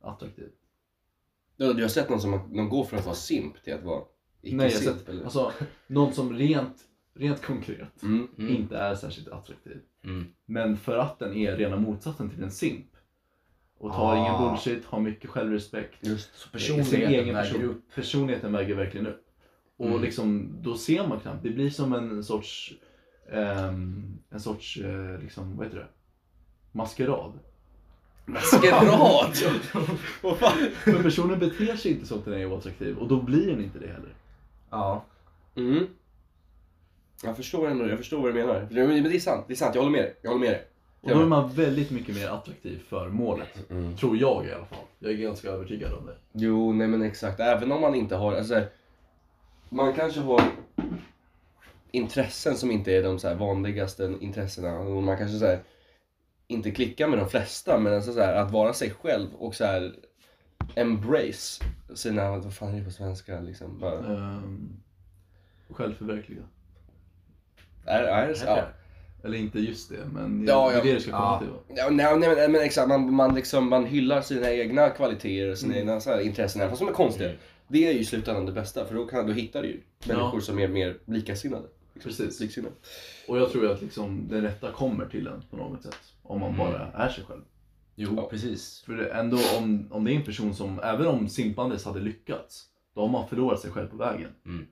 attraktiv. Du, du har sett någon som någon går från att vara simp till att vara Nej, jag har icke-simp? sett eller? alltså, någon som rent, rent konkret Mm. Mm. inte är särskilt attraktiv. Mm. Men för att den är rena motsatsen till en simp. Och tar Ah. ingen bullshit, har mycket självrespekt. Just. Sin Personligheten egen väger upp. Personligheten väger verkligen upp. Och Mm. liksom, då ser man knappt. Det blir som en sorts, ehm, en sorts, eh, liksom, vad heter det? Maskerad. Maskerad! (laughs) Men personen beter sig inte som att den är oattraktiv och då blir den inte det heller. Ja. Mm. Jag förstår ändå, jag förstår vad du menar. Men det är sant, det är sant. Jag håller med dig. Jag håller med dig. Och då är man väldigt mycket mer attraktiv för målet. Mm. Tror jag i alla fall. Jag är ganska övertygad om det. Jo, nej men exakt. Även om man inte har, alltså, man kanske har intressen som inte är de så här vanligaste intressena. Och man kanske så här, inte klickar med de flesta, men alltså, så här, att vara sig själv och så här, embrace sina, vad fan är det på svenska liksom? Bara, Um, självförverkliga. Är, är det så? Ja. Eller inte just det, men Ja, det är ja. det det ska komma Ja. till. va? Ja, nej, nej, men, men exakt, man, man, liksom, man hyllar sina egna kvaliteter och sina Mm. egna så här, intressen, även fast de är konstiga. Mm. Det är ju i slutändan det bästa, för då, kan, då hittar du ju människor som är mer likasinnade. Liksom, Precis. Liksinnade. Och jag tror ju att liksom, det rätta kommer till en på något sätt. Om man Mm. bara är sig själv. Jo, Ja. precis. För ändå om, om det är en person som, även om simpandes hade lyckats, då har man förlorat sig själv på vägen. Mm.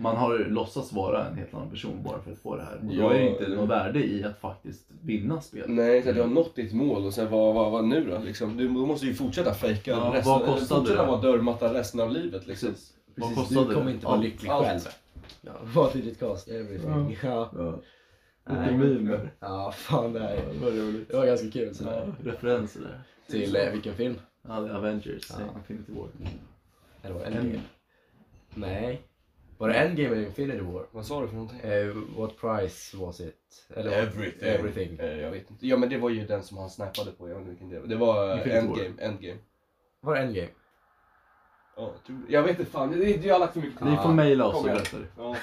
Man har låtsats vara en helt annan person bara för att få det här. Och då Ja. är det inte något värde i att faktiskt vinna spelet. Nej, så att du har nått ditt mål och sen vad, vad, vad nu då? Liksom, du, måste ju fortsätta fejka Ja, resten, vad kostade fortsätta det? vara dörrmatta resten av livet liksom. Precis. Vad Precis, kostade du kommer det? inte vara Allt- lycklig allt. själv. Ja, what did it cost? Everything. Ja. Ja. Nej. Lite mimer. Ja, fan det, här, Det var roligt. det var ganska kul. Så Ja, referenser där. Till eh, vilken film? Ja, det är Avengers, Ja. Infinity War. Eller var det En- Endgame? Nej. Var det Endgame eller Infinity War? Vad sa du för någonting? Eh, what price was it? Eller Everything. Everything. Eh, jag vet inte. Ja men det var ju den som han snappade på, jag vet inte vilken det var. Det var eh, Infinity War. Endgame. Endgame. Var det Endgame? Ja, jag, tror det. jag vet inte fan, det, jag har lagt för mycket Ni får mejla oss och Kom igen. berätta det. Ja.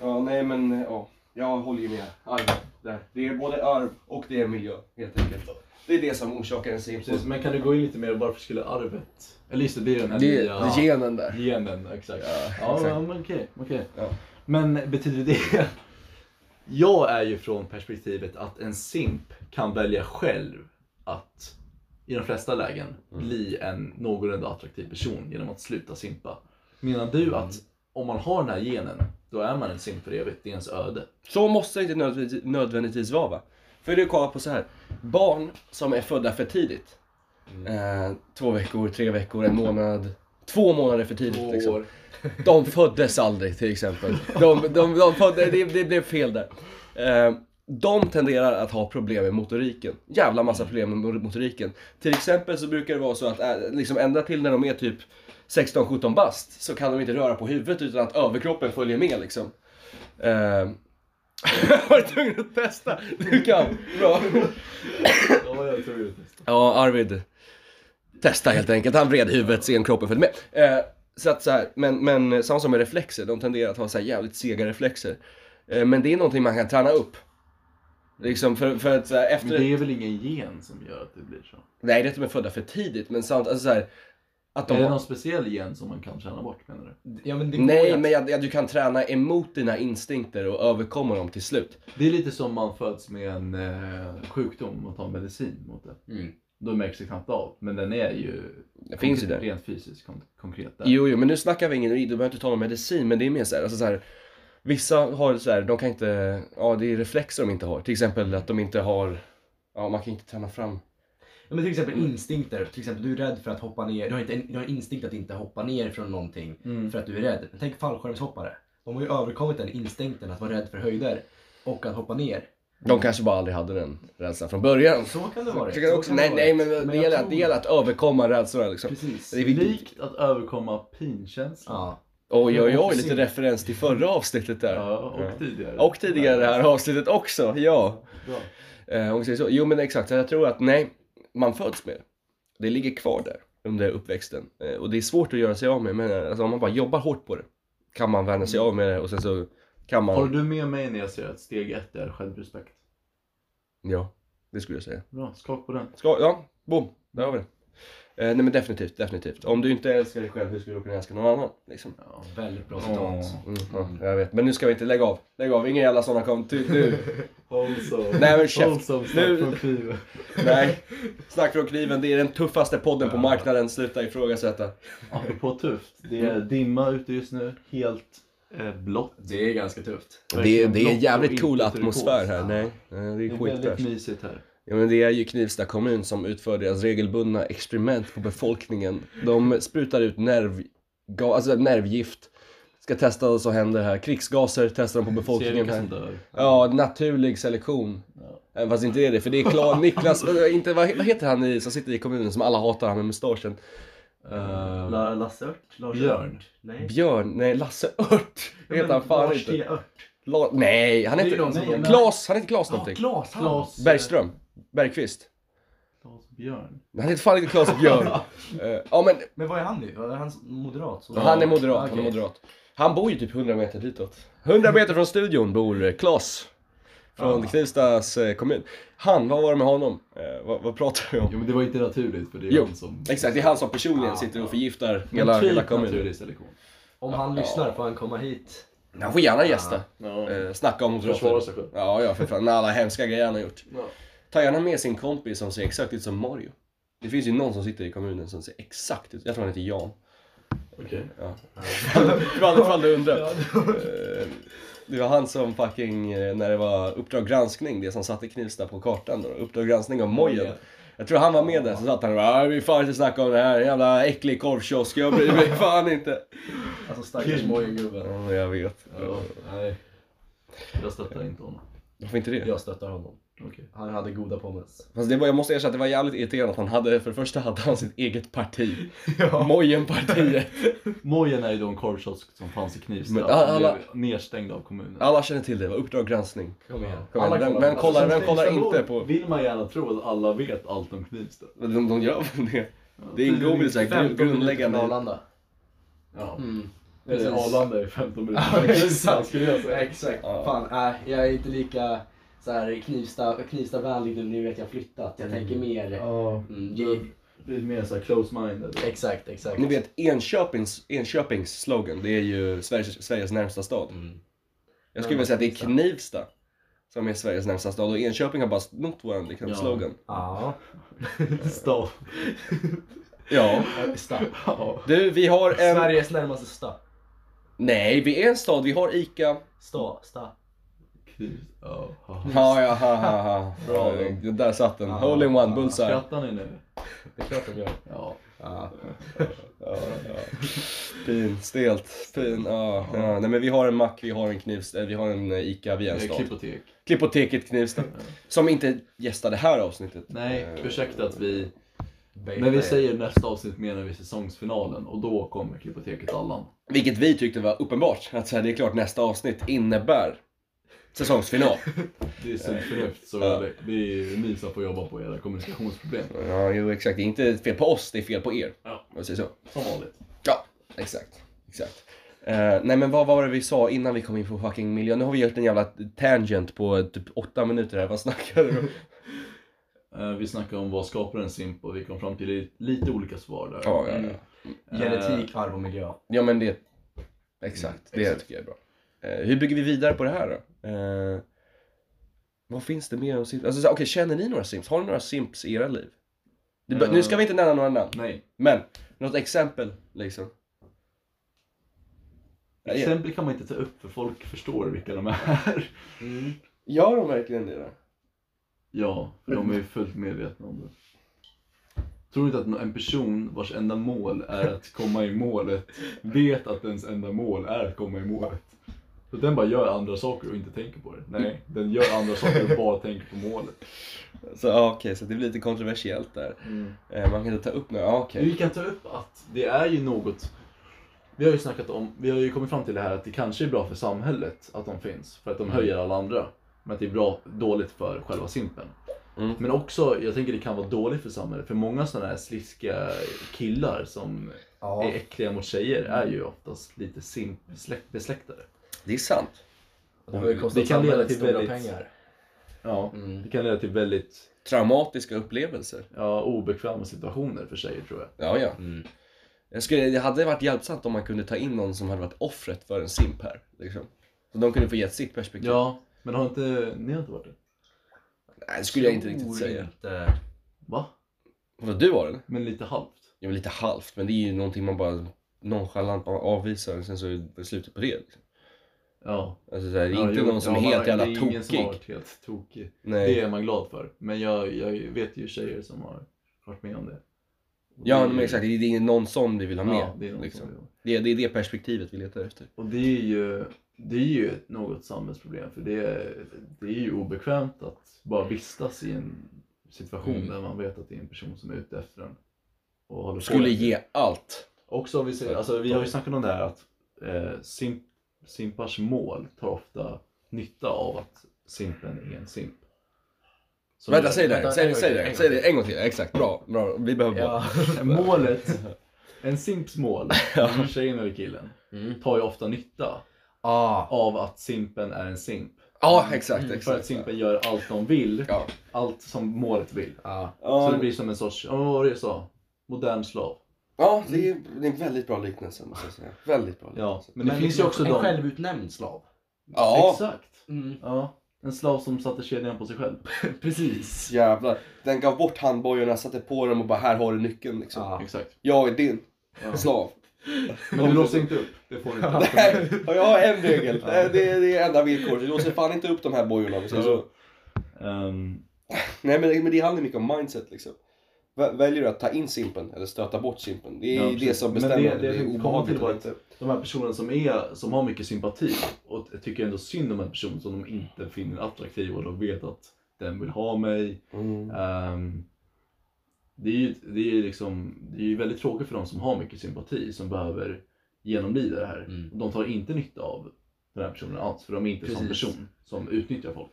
ja, nej men ja. Jag håller ju med Arvid där. Det är både arv och det är miljö helt enkelt. Det är det som orsakar en simp. Precis, men kan du gå in lite mer varför skulle arvet... Eller just det, det är den här Det, nya... genen där. Genen, exakt. Ja, Ja, exakt. men okej. okej. Ja. Men betyder det... (laughs) Jag är ju från perspektivet att en simp kan välja själv att i de flesta lägen Mm. bli en någorlunda attraktiv person genom att sluta simpa. Menar du att om man har den här genen, då är man en simp för evigt? Det är ens öde. Så måste det inte nödvändigtvis, nödvändigtvis vara va? För du kollar på så här. Barn som är födda för tidigt. Eh, två veckor, tre veckor, en månad. Två månader för tidigt liksom. år. (laughs) De föddes aldrig till exempel. De, de, de födde, det, det blev fel där. Eh, de tenderar att ha problem med motoriken. Jävla massa problem med motoriken. Till exempel så brukar det vara så att eh, liksom ända till när de är typ 16-17 bast så kan de inte röra på huvudet utan att överkroppen följer med liksom. Eh, (laughs) var tvungen att testa. Du kan. Bra. Ja, jag tror det. Ja, Arvid. Testa helt enkelt. Han vred huvudet, sen kroppen följde med. Eh, så att så här, men, men samma som med reflexer, de tenderar att ha så här jävligt sega reflexer. Eh, men det är någonting man kan träna upp. Liksom för, för att så här, efter... Men det är väl ingen gen som gör att det blir så? Nej, det är att de är födda för tidigt, men samt, alltså så här, Att Är de det har... någon speciell gen som man kan träna bort menar du? Ja, men Nej, att- men jag, jag, du kan träna emot dina instinkter och överkomma dem till slut. Det är lite som man föds med en eh, sjukdom och tar medicin mot det. Mm. Då märks det knappt av. Men den är ju Det finns ju där. rent fysiskt kon- konkret där. Jo, jo, men nu snackar vi ingen, du behöver inte ta någon medicin, men det är mer så här, alltså så här Vissa har så här, de kan inte, ja det är reflexer de inte har. Till exempel att de inte har, ja man kan inte träna fram. Ja, men till exempel instinkter. Till exempel du är rädd för att hoppa ner. Du har, inte, du har en instinkt att inte hoppa ner från någonting Mm. för att du är rädd. Men tänk fallskärmshoppare. De har ju överkommit den instinkten att vara rädd för höjder och att hoppa ner. De kanske bara aldrig hade den rädslan från början. Så kan det vara. Jag tycker också, nej, nej, men det, jag gäller, att, tror- det gäller att överkomma rädslorna liksom. Precis. Det är viktigt. Likt att överkomma pinkänslan. Ja. Oj, oj, oj, lite referens till förra avsnittet där. Ja, och tidigare. Och tidigare det här avsnittet också, ja. Bra. Eh, om vi säger så. Jo men exakt, så jag tror att nej, man föds med det. Ligger kvar där under uppväxten. Eh, och det är svårt att göra sig av med, men eh, alltså, om man bara jobbar hårt på det kan man vänja sig av med det och sen så kan man... Håller du med mig när jag säger att steg ett är självrespekt? Ja, det skulle jag säga. Bra, skak på den. Ska, ja, boom, där har vi det. Eh, nej men definitivt, definitivt. Om du inte älskar dig själv, hur skulle du kunna älska någon annan? Liksom. Ja. Väldigt bra citat. Mm, ja, jag vet, men nu ska vi inte lägga av. Lägg av, inga jävla sådana kom. Du, (laughs) du. Nej, men käft. Nu- från kniven. (laughs) Nej, Snack från kniven, det är den tuffaste podden på marknaden. Sluta ifrågasätta. Apropå tufft. Det är dimma ute just nu. Helt eh, blått. Det är ganska tufft. Det är, det är en jävligt cool atmosfär här. Nej, nej, det Det är är väldigt mysigt här. Ja, men det är ju Knivsta kommun som utför deras regelbundna experiment på befolkningen. De sprutar ut nerv, alltså nervgift. Ska testa vad som händer här. Krigsgaser testar de på Ser befolkningen här. Ja, naturlig selektion. Ja. Även Fast inte det är det, för det är klar (laughs) Niklas, äh, inte, vad, heter han i, som sitter i kommunen som alla hatar, han med mustaschen? Uh, La, Lasse Ört? Lars Björn. Ört? Nej. Björn, nej Lasse Ört. Det heter han fan Lars inte. T. Ört. La, nej, han heter Klas, han heter Klas Ja, någonting. Klas. han. Klas. Bergström. Bergqvist. Klas Björn. Han heter fan inte Klas Björn. (laughs) Eh, ja men Men vad är han nu? Är han moderat? Så- han är moderat, han är Okej. moderat. Han bor ju typ 100 meter ditåt. 100 meter från studion bor Klas. Från Ja. Knivstas eh, kommun. Han, vad var det med honom? Eh, vad, vad pratar vi om? Jo men det var inte naturligt för det är Jo, han som... Exakt, det är han som personligen Ja, sitter och förgiftar Men hela, typ hela kommunen. naturlig selektion. Om han lyssnar får han komma hit. Han får gärna gästa. Ja. Eh, snacka om Försvara moderater. sig själv. Ja, ja för fan. Med alla hemska grejer han har gjort. Ja. Ta gärna med sin kompis som ser exakt ut som Mario. Det finns ju någon som sitter i kommunen som ser exakt ut. Jag tror han heter Jan. Okej. Ja. (laughs) Ifall ifall du undrar. Eh, Det var han som fucking, eh, när det var Uppdrag granskning, det som satte Knivsta på kartan då. Uppdrag granskning av Mojen. Jag tror han var med där, så satt han och bara "Ah, vi får inte snacka om det här, jävla äcklig korvkiosk, jag bryr mig fan inte. Alltså stackars Mojen-gubben. Ja, jag vet. Ja. Nej, Jag stöttar inte honom. Varför inte det? jag stöttar honom. Okej. Han hade goda pommes. Fast det var, jag måste erkänna att det var jävligt irriterande att han hade, för det första hade han sitt eget parti. (laughs) Mojenpartiet. (laughs) Mojen är ju då en korvkiosk som fanns i Knivsta. Men alla- alla... Nedstängd av kommunen. Alla känner till det, var Uppdrag granskning. Kom igen. Kom igen, Alla vem, kollar vem kollar, vem kollar inte på... Vill man gärna tro att alla vet allt om Knivsta. De, de gör väl det. Det ingår väl i så här 15 grund- minuter från grundläggande... Arlanda. Ja. Mm. Eller Precis. Arlanda är 15 minuter. Ja, exakt. skulle jag säga. Exakt. Ja. Fan, äh, jag är inte lika så här Knivsta, Knivsta-vänlig nu, nu vet jag flyttat. Jag tänker mer... Ja. Mm, ge, Lite mer såhär close-minded. exakt, exakt. Ni vet Enköpings, Enköpings slogan, det är ju Sveriges, Sveriges närmsta stad. Mm. Jag skulle vilja säga att det är Knivsta som är Sveriges närmsta stad och Enköping har bara snott våran liksom, Ja. slogan. Ja. (laughs) Stav. Ja. Sta. Du, vi har en... Sveriges närmaste sta. Nej, vi är en stad, vi har ICA. Sta. Sta. Ja. Ja, ja, ha, ha, ha. Bra. Ja, Där satt den. Ja. Hole in one, bullseye. Skrattar ni nu? Det är klart de gör. Ja. Ja. Ja, ja. Fin, stelt, fin. Ja, ja. Nej men vi har en mack, vi har en Knivsta, vi har en eh, ICA, vi är en stad. Klippotek. Klippoteket Knivsta. Som inte gästar det här avsnittet. Nej, Eh, ursäkta att vi... När vi säger nästa avsnitt menar vi säsongsfinalen och då kommer Klippoteket Allan. Vilket vi tyckte var uppenbart. Att så här, det är klart nästa avsnitt innebär säsongsfinal. Det är sunt förnuft så Ja. det, är ni som får jobba på era kommunikationsproblem. Ja, jo exakt. Det är inte fel på oss, det är fel på er. Ja. Om jag säger så. Som vanligt. Ja, exakt. exakt. Eh, nej men vad var det vi sa innan vi kom in på fucking miljö? Nu har vi gjort en jävla tangent på typ åtta minuter här. Vad snackar du om? (laughs) Eh, Vi snackade om vad skapar en simp och vi kom fram till li- lite olika svar där. Ja, ja, Mm. ja. Genetik, arv och miljö. ja men det... Exakt, det tycker jag är bra. Eh, hur bygger vi vidare på det här då? Eh, vad finns det mer om simps? Alltså, så- okej, känner ni några simps? Har ni några simps i era liv? Det, Eh. Nu ska vi inte nämna några namn, Nej. men något exempel liksom. Exempel kan man inte ta upp för folk förstår vilka de är. Mm. Gör de verkligen det då? Ja, för de är fullt medvetna om det. Tror inte att en person vars enda mål är att komma i målet vet att ens enda mål är att komma i målet. Så den bara gör andra saker och inte tänker på det. Nej, den gör andra saker och bara tänker på målet. Så ja, okej, så det blir lite kontroversiellt där. Eh, man kan inte ta upp några, ja, okej. Vi kan ta upp att det är ju något vi har ju snackat om, vi har ju kommit fram till det här att det kanske är bra för samhället att de finns. För att de höjer alla andra. Men att det är bra, dåligt för själva simpen. Mm. Men också, jag tänker det kan vara dåligt för samhället. För många sådana här sliskiga killar som Ja. är äckliga mot tjejer är ju oftast lite simp-besläktade. Det är sant. Det har kostat Det kan leda till stora väldigt- pengar. Ja, Mm. det kan leda till väldigt Traumatiska upplevelser. ja, obekväma situationer för tjejer tror jag. Ja, ja. Mm. Jag skulle, det hade varit hjälpsamt om man kunde ta in någon som hade varit offret för en simp här. Liksom. Så de kunde få ge sitt perspektiv. Ja, men har inte, ni har inte varit det? Nej, det skulle jag inte Tror riktigt säga. Inte. Va? Vadå, du var den? Men lite halvt? Ja, men lite halvt. Men det är ju någonting man bara nonchalant avvisar och sen så är det slutet på det. Liksom. Ja. Alltså, så här, det är Ja, inte jo, någon som ja, är helt jävla Det är ingen som tokig. varit helt tokig. Nej. Det är man glad för. Men jag, jag vet ju tjejer som har varit med om det. Och Ja, det är men ju- exakt. Det är det är någon sån vi vill ha med. Ja, det är liksom. det, är, det är det perspektivet vi letar efter. Och det är ju, det är ju något samhällsproblem. För det är, det är ju obekvämt att bara vistas i en situation Mm. där man vet att det är en person som är ute efter en. Och Skulle ge allt. Också om vi säger, alltså vi har ju snackat om det här att eh, simp, simpars mål tar ofta nytta av att simpen är en simp. Så Vänta, säg det. Säg, en säg gång det. till, Säg det en gång till. Exakt, bra. bra. Vi behöver bara. Ja. (laughs) Målet, en simps mål, (laughs) tjejen eller killen, Mm. tar ju ofta nytta Ah. av att simpen är en simp. Ja, exakt. Mm, För exakt. att simpen gör allt de vill, Ja. allt som målet vill. Ah. Så det blir som en sorts, ja vad var det jag sa? Modern slav. Ja, det är, det är en väldigt bra liknelse måste jag säga. Väldigt bra Ja, liknelse. men det finns ju också en de... självutnämnd slav. Ja, Exakt. Mm. Ja, en slav som satte kedjan på sig själv. (laughs) Precis. jävlar. Den gav bort handbojorna, satte på dem och bara här har du nyckeln liksom. Ja. Exakt. Jag är din Ja. slav. Men du låser inte upp, det får du inte. (laughs) Nej, och jag har en regel. Det, är- det är det är enda villkoret. Du låser fan inte upp de här bojorna. om vi säger så. Ehm, Nej men, men det handlar mycket om mindset liksom. Vä- Väljer du att ta in simpen eller stöta bort simpen? Det är Ja, det som Men bestämmer det- om det det tänkte komma obehagligt till att- de här personerna som, är, som har mycket sympati och tycker ändå synd om en person som de inte finner attraktiv och de vet att den vill ha mig. Mm. Ehm, det är ju det är liksom, det är ju väldigt tråkigt för de som har mycket sympati som behöver genomlida det här. Mm. De tar inte nytta av den här personen alls för de är inte en sån person som utnyttjar folk.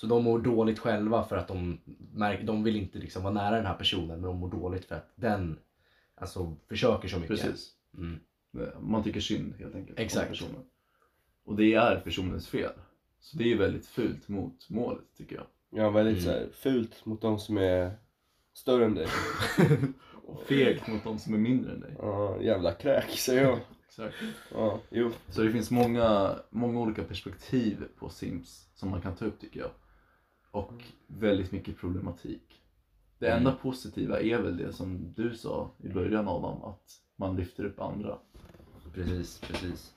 Så de mår dåligt själva för att de märker, de vill inte liksom vara nära den här personen men de mår dåligt för att den alltså, försöker så mycket. Precis. Mm. Man tycker synd helt enkelt om Exakt. personen. Och det är personens fel. Så det är väldigt fult mot målet tycker jag. Ja, väldigt Mm. så här, fult mot de som är större än dig. Och (laughs) fegt mot de som är mindre än dig. Ja, jävla kräk säger jag. (laughs) Exakt. Ja, jo. Så det finns många, många olika perspektiv på Sims som man kan ta upp tycker jag. Och väldigt mycket problematik. Det Mm. enda positiva är väl det som du sa i början Adam, att man lyfter upp andra. Precis, precis.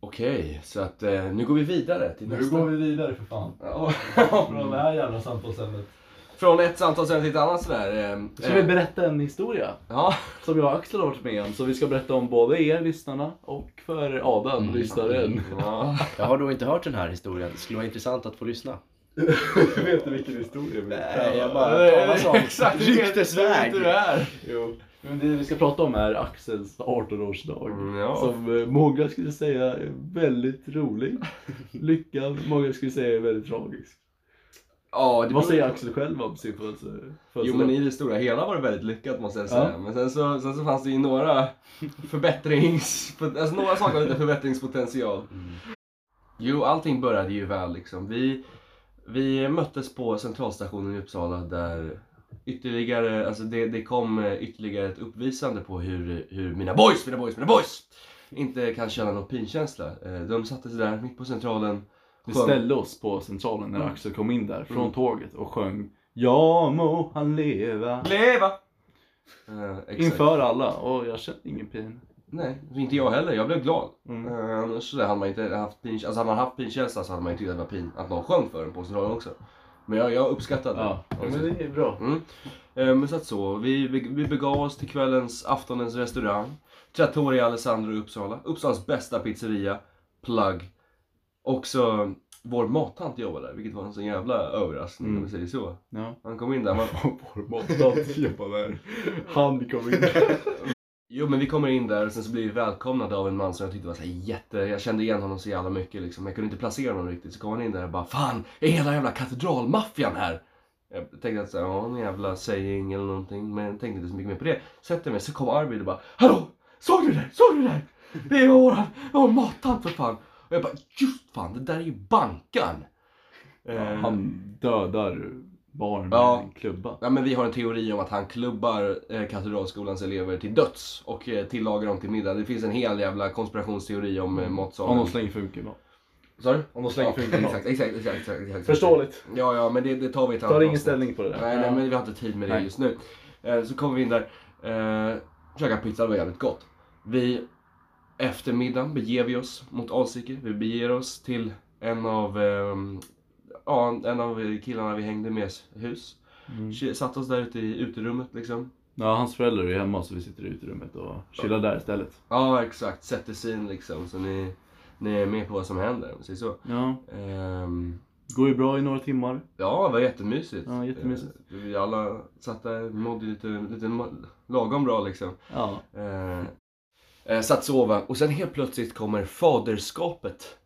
Okej, så att eh, nu går vi vidare till nästa. vi vidare för fan. Ja. Från det här jävla samtalsämnet. Från ett samtalsämne till ett annat sådär. Eh, Ska vi berätta en historia? Ja. Som jag och Axel har varit med om. Så vi ska berätta om både er lyssnarna och för Adam, lyssnaren. ja. Jag har då inte hört den här historien. Det skulle vara intressant att få lyssna. vet du vilken historia vi Nej, jag bara talas om Exakt, (laughs) ryktesväg. du är. Jo. Men det vi ska prata om är Axels 18-årsdag. Mm, ja. Som eh, många skulle säga är väldigt rolig. Lyckad, många skulle säga är väldigt tragisk. Ja, det Vad säger Axel själv om sin födelse- Jo födelsedag? men i det stora hela var det väldigt lyckat måste jag säga. Ja. Men sen så, sen så fanns det ju några förbättrings... Alltså några saker lite förbättringspotential. Jo, allting började ju väl liksom. Vi, vi möttes på centralstationen i Uppsala där ytterligare, alltså det, det kom eh, ytterligare ett uppvisande på hur, hur mina boys, mina boys, mina boys inte kan känna någon pinkänsla. Eh, De satte sig där mitt på centralen. Vi ställde oss på centralen när Mm. Axel kom in där från Mm. tåget och sjöng Ja må han leva Leva! Eh, exakt. inför alla och jag kände ingen pin. Nej, inte jag heller. Jag blev glad. Mm. Eh, så hade man inte haft pin, alltså hade man haft pinkänsla så hade man ju tyckt att det var pin att någon sjöng för en på centralen också. Men jag, jag uppskattade Ja, det. men det är bra. Mm. Eh, Men så att så, vi, vi, vi begav oss till kvällens aftonens restaurang. Trattoria Alessandro i Uppsala. Uppsalas bästa pizzeria. Plug. Också vår mattant jobbade där, vilket var en sån jävla överraskning om Mm. vi säger så. Ja. Han kom in där, man, (laughs) Vår mattant jobbar där. Han kom in. (laughs) Jo men vi kommer in där och sen så blir vi välkomnade av en man som jag tyckte var så här jätte... Jag kände igen honom så jävla mycket liksom. Jag kunde inte placera honom riktigt. Så kom han in där och bara Fan, är hela jävla katedralmaffian här? Jag tänkte att så här, ja en jävla saying eller någonting. Men jag tänkte inte så mycket mer på det. Sätter mig, så kom Arvid och bara Hallå! Såg du det? Såg du det? Det är våran, vår mattant för fan! Och jag bara Just fan, det där är ju Bankan! Ja, Eh, han dödar barn med Ja. en klubba. Ja, men vi har en teori om att han klubbar eh, Katedralskolans elever till döds och eh, tillagar dem till middag. Det finns en hel jävla konspirationsteori om eh, matsalen. Om de slänger för mycket mat. Sa du? Om de slänger för mycket mat. exakt, exakt, exakt, exakt, exakt. Förståeligt. Ja, ja, men det, det tar vi ett Tar annat ingen avsnitt. ställning på det där. Nej, nej, men vi har inte tid med det Nej. just nu. Eh, så kommer vi in där, eh, käkar pizza, det var jävligt gott. Vi, efter middagen beger vi oss mot Alsike. Vi beger oss till en av, ehm, ja, en av killarna vi hängde med hus. Mm. Satt oss där ute i uterummet liksom. Ja, hans föräldrar är hemma så vi sitter i uterummet och chillar där istället. Ja, exakt. Sätter sin liksom. Så ni, ni är med på vad som händer, om så. Ja, Ehm, går ju bra i några timmar. ja, det var jättemysigt. Ja, jättemysigt. Eh, vi alla satt där, mådde lite, lite lagom bra liksom. Ja. Eh, eh, satt sova och sen helt plötsligt kommer faderskapet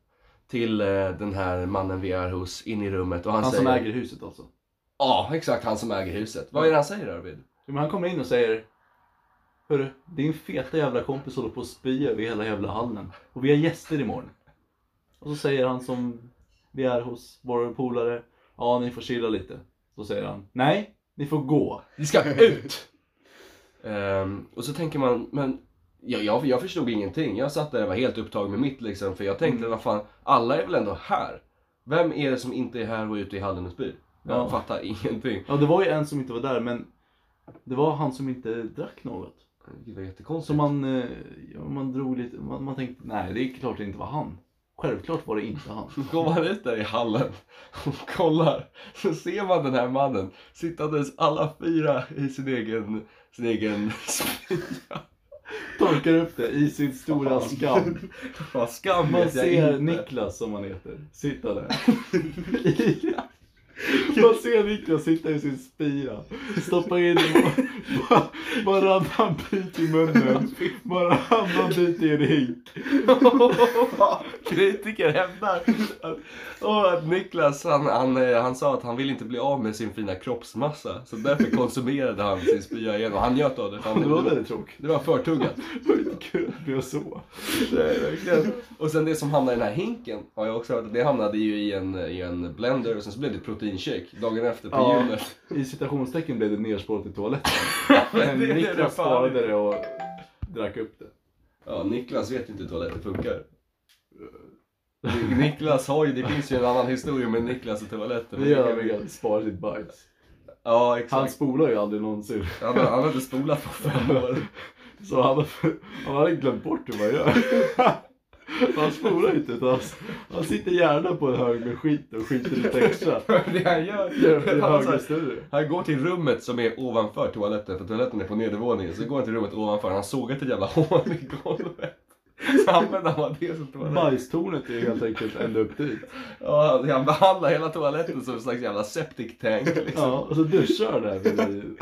till eh, den här mannen vi är hos in i rummet och han, Han säger... som äger huset alltså. Ja, exakt han som äger huset. Vad är det han säger Arvid? Men han kommer in och säger Hörru, din feta jävla kompis håller på att spy över hela jävla hallen. Och vi har gäster imorgon. Och så säger han som vi är hos vår polare. Ja, ni får chilla lite. Så säger han. Nej, ni får gå. Vi ska ut! (laughs) Ehm, och så tänker man, men jag, jag, jag förstod ingenting. Jag satt där och var helt upptagen med mitt liksom. För jag tänkte, Mm. vad fan, alla är väl ändå här? Vem är det som inte är här och är ute i hallen och spyr? Jag Ja. fattar (laughs) ingenting. Ja, det var ju en som inte var där men det var han som inte drack något. Det var jättekonstigt. Så man, eh, man drog lite, man, man tänkte nej det är klart det inte var han. Självklart var det inte han. (laughs) Går man ut där i hallen och kollar så ser man den här mannen sittandes alla fyra i sin egen, sin egen (laughs) spya. Torkar upp det i sin stora skam. (laughs) Vad skam Man vet jag ser inte. Niklas som han heter, sitta där. (laughs) Man ser Niklas sitta i sin spya, stoppa in bara- varannan bit i munnen, varannan bit i en hink. (laughs) Kritiker hävdar att, och att Niklas han, han, eh, han sa att han vill inte bli av med sin fina kroppsmassa. Så därför konsumerade han sin spya igen och han njöt av det. Han, Det var väldigt tråkigt. det var förtuggat. Det var inte kul att bli så. Nej, verkligen. Och sen det som hamnade i den här hinken har jag också hört att det hamnade ju i en, i en blender och sen så blev det proteinshake dagen efter på Ja. gymmet. I citationstecken blev det nersparat i toaletten. (laughs) Men det Niklas sparade det och drack upp det. Ja, Niklas vet inte hur toaletter funkar. Niklas har ju, det finns ju en annan historia med Niklas och toaletten. Det gör han med att spara sitt bajs. Ja, Han exakt. spolar ju aldrig någonsin. Han, har- han har inte spolat på fem år. (laughs) Så han, han hade glömt bort hur man gör. (laughs) Han spolar inte utan han, han sitter gärna på en hög med skit och skiter lite extra. (laughs) det han gör, Gör han, har så högre här- större. han går till rummet som är ovanför toaletten, för toaletten är på nedervåningen. Så går han till rummet ovanför, han har sågat ett jävla hål i golvet. Så använder han bara det som toalett. Bajstornet är helt enkelt ända upp dit. Ja, han- han behandlar hela toaletten som en slags jävla septic tank liksom. Ja, och så duschar han där vid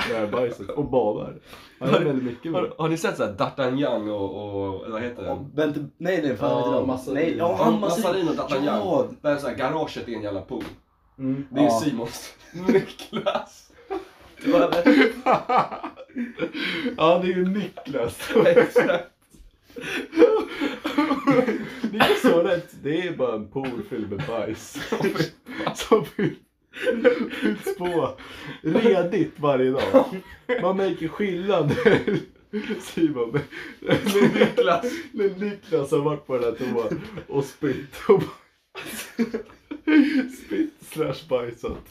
det här bajset och badar. Han gör väldigt mycket med Har, har ni sett såhär D'Artagnan och, och, vad heter den? Bente, nej nej fan Ja, Massarin. Nej, ja han Massarin och D'Artagnan. Ja, Där är så här, garaget är en jävla pool. Mm. Det är Ja. Simons. (laughs) Niklas. Det var (laughs) ja, det är ju Niklas. (laughs) Exakt. Det är så rätt. Det är bara en pool fylld med bajs. Som fylls på redigt varje dag. Man märker skillnad Simon, när Niklas. när Niklas har varit på den här toan och spytt. Och spytt slash bajsat.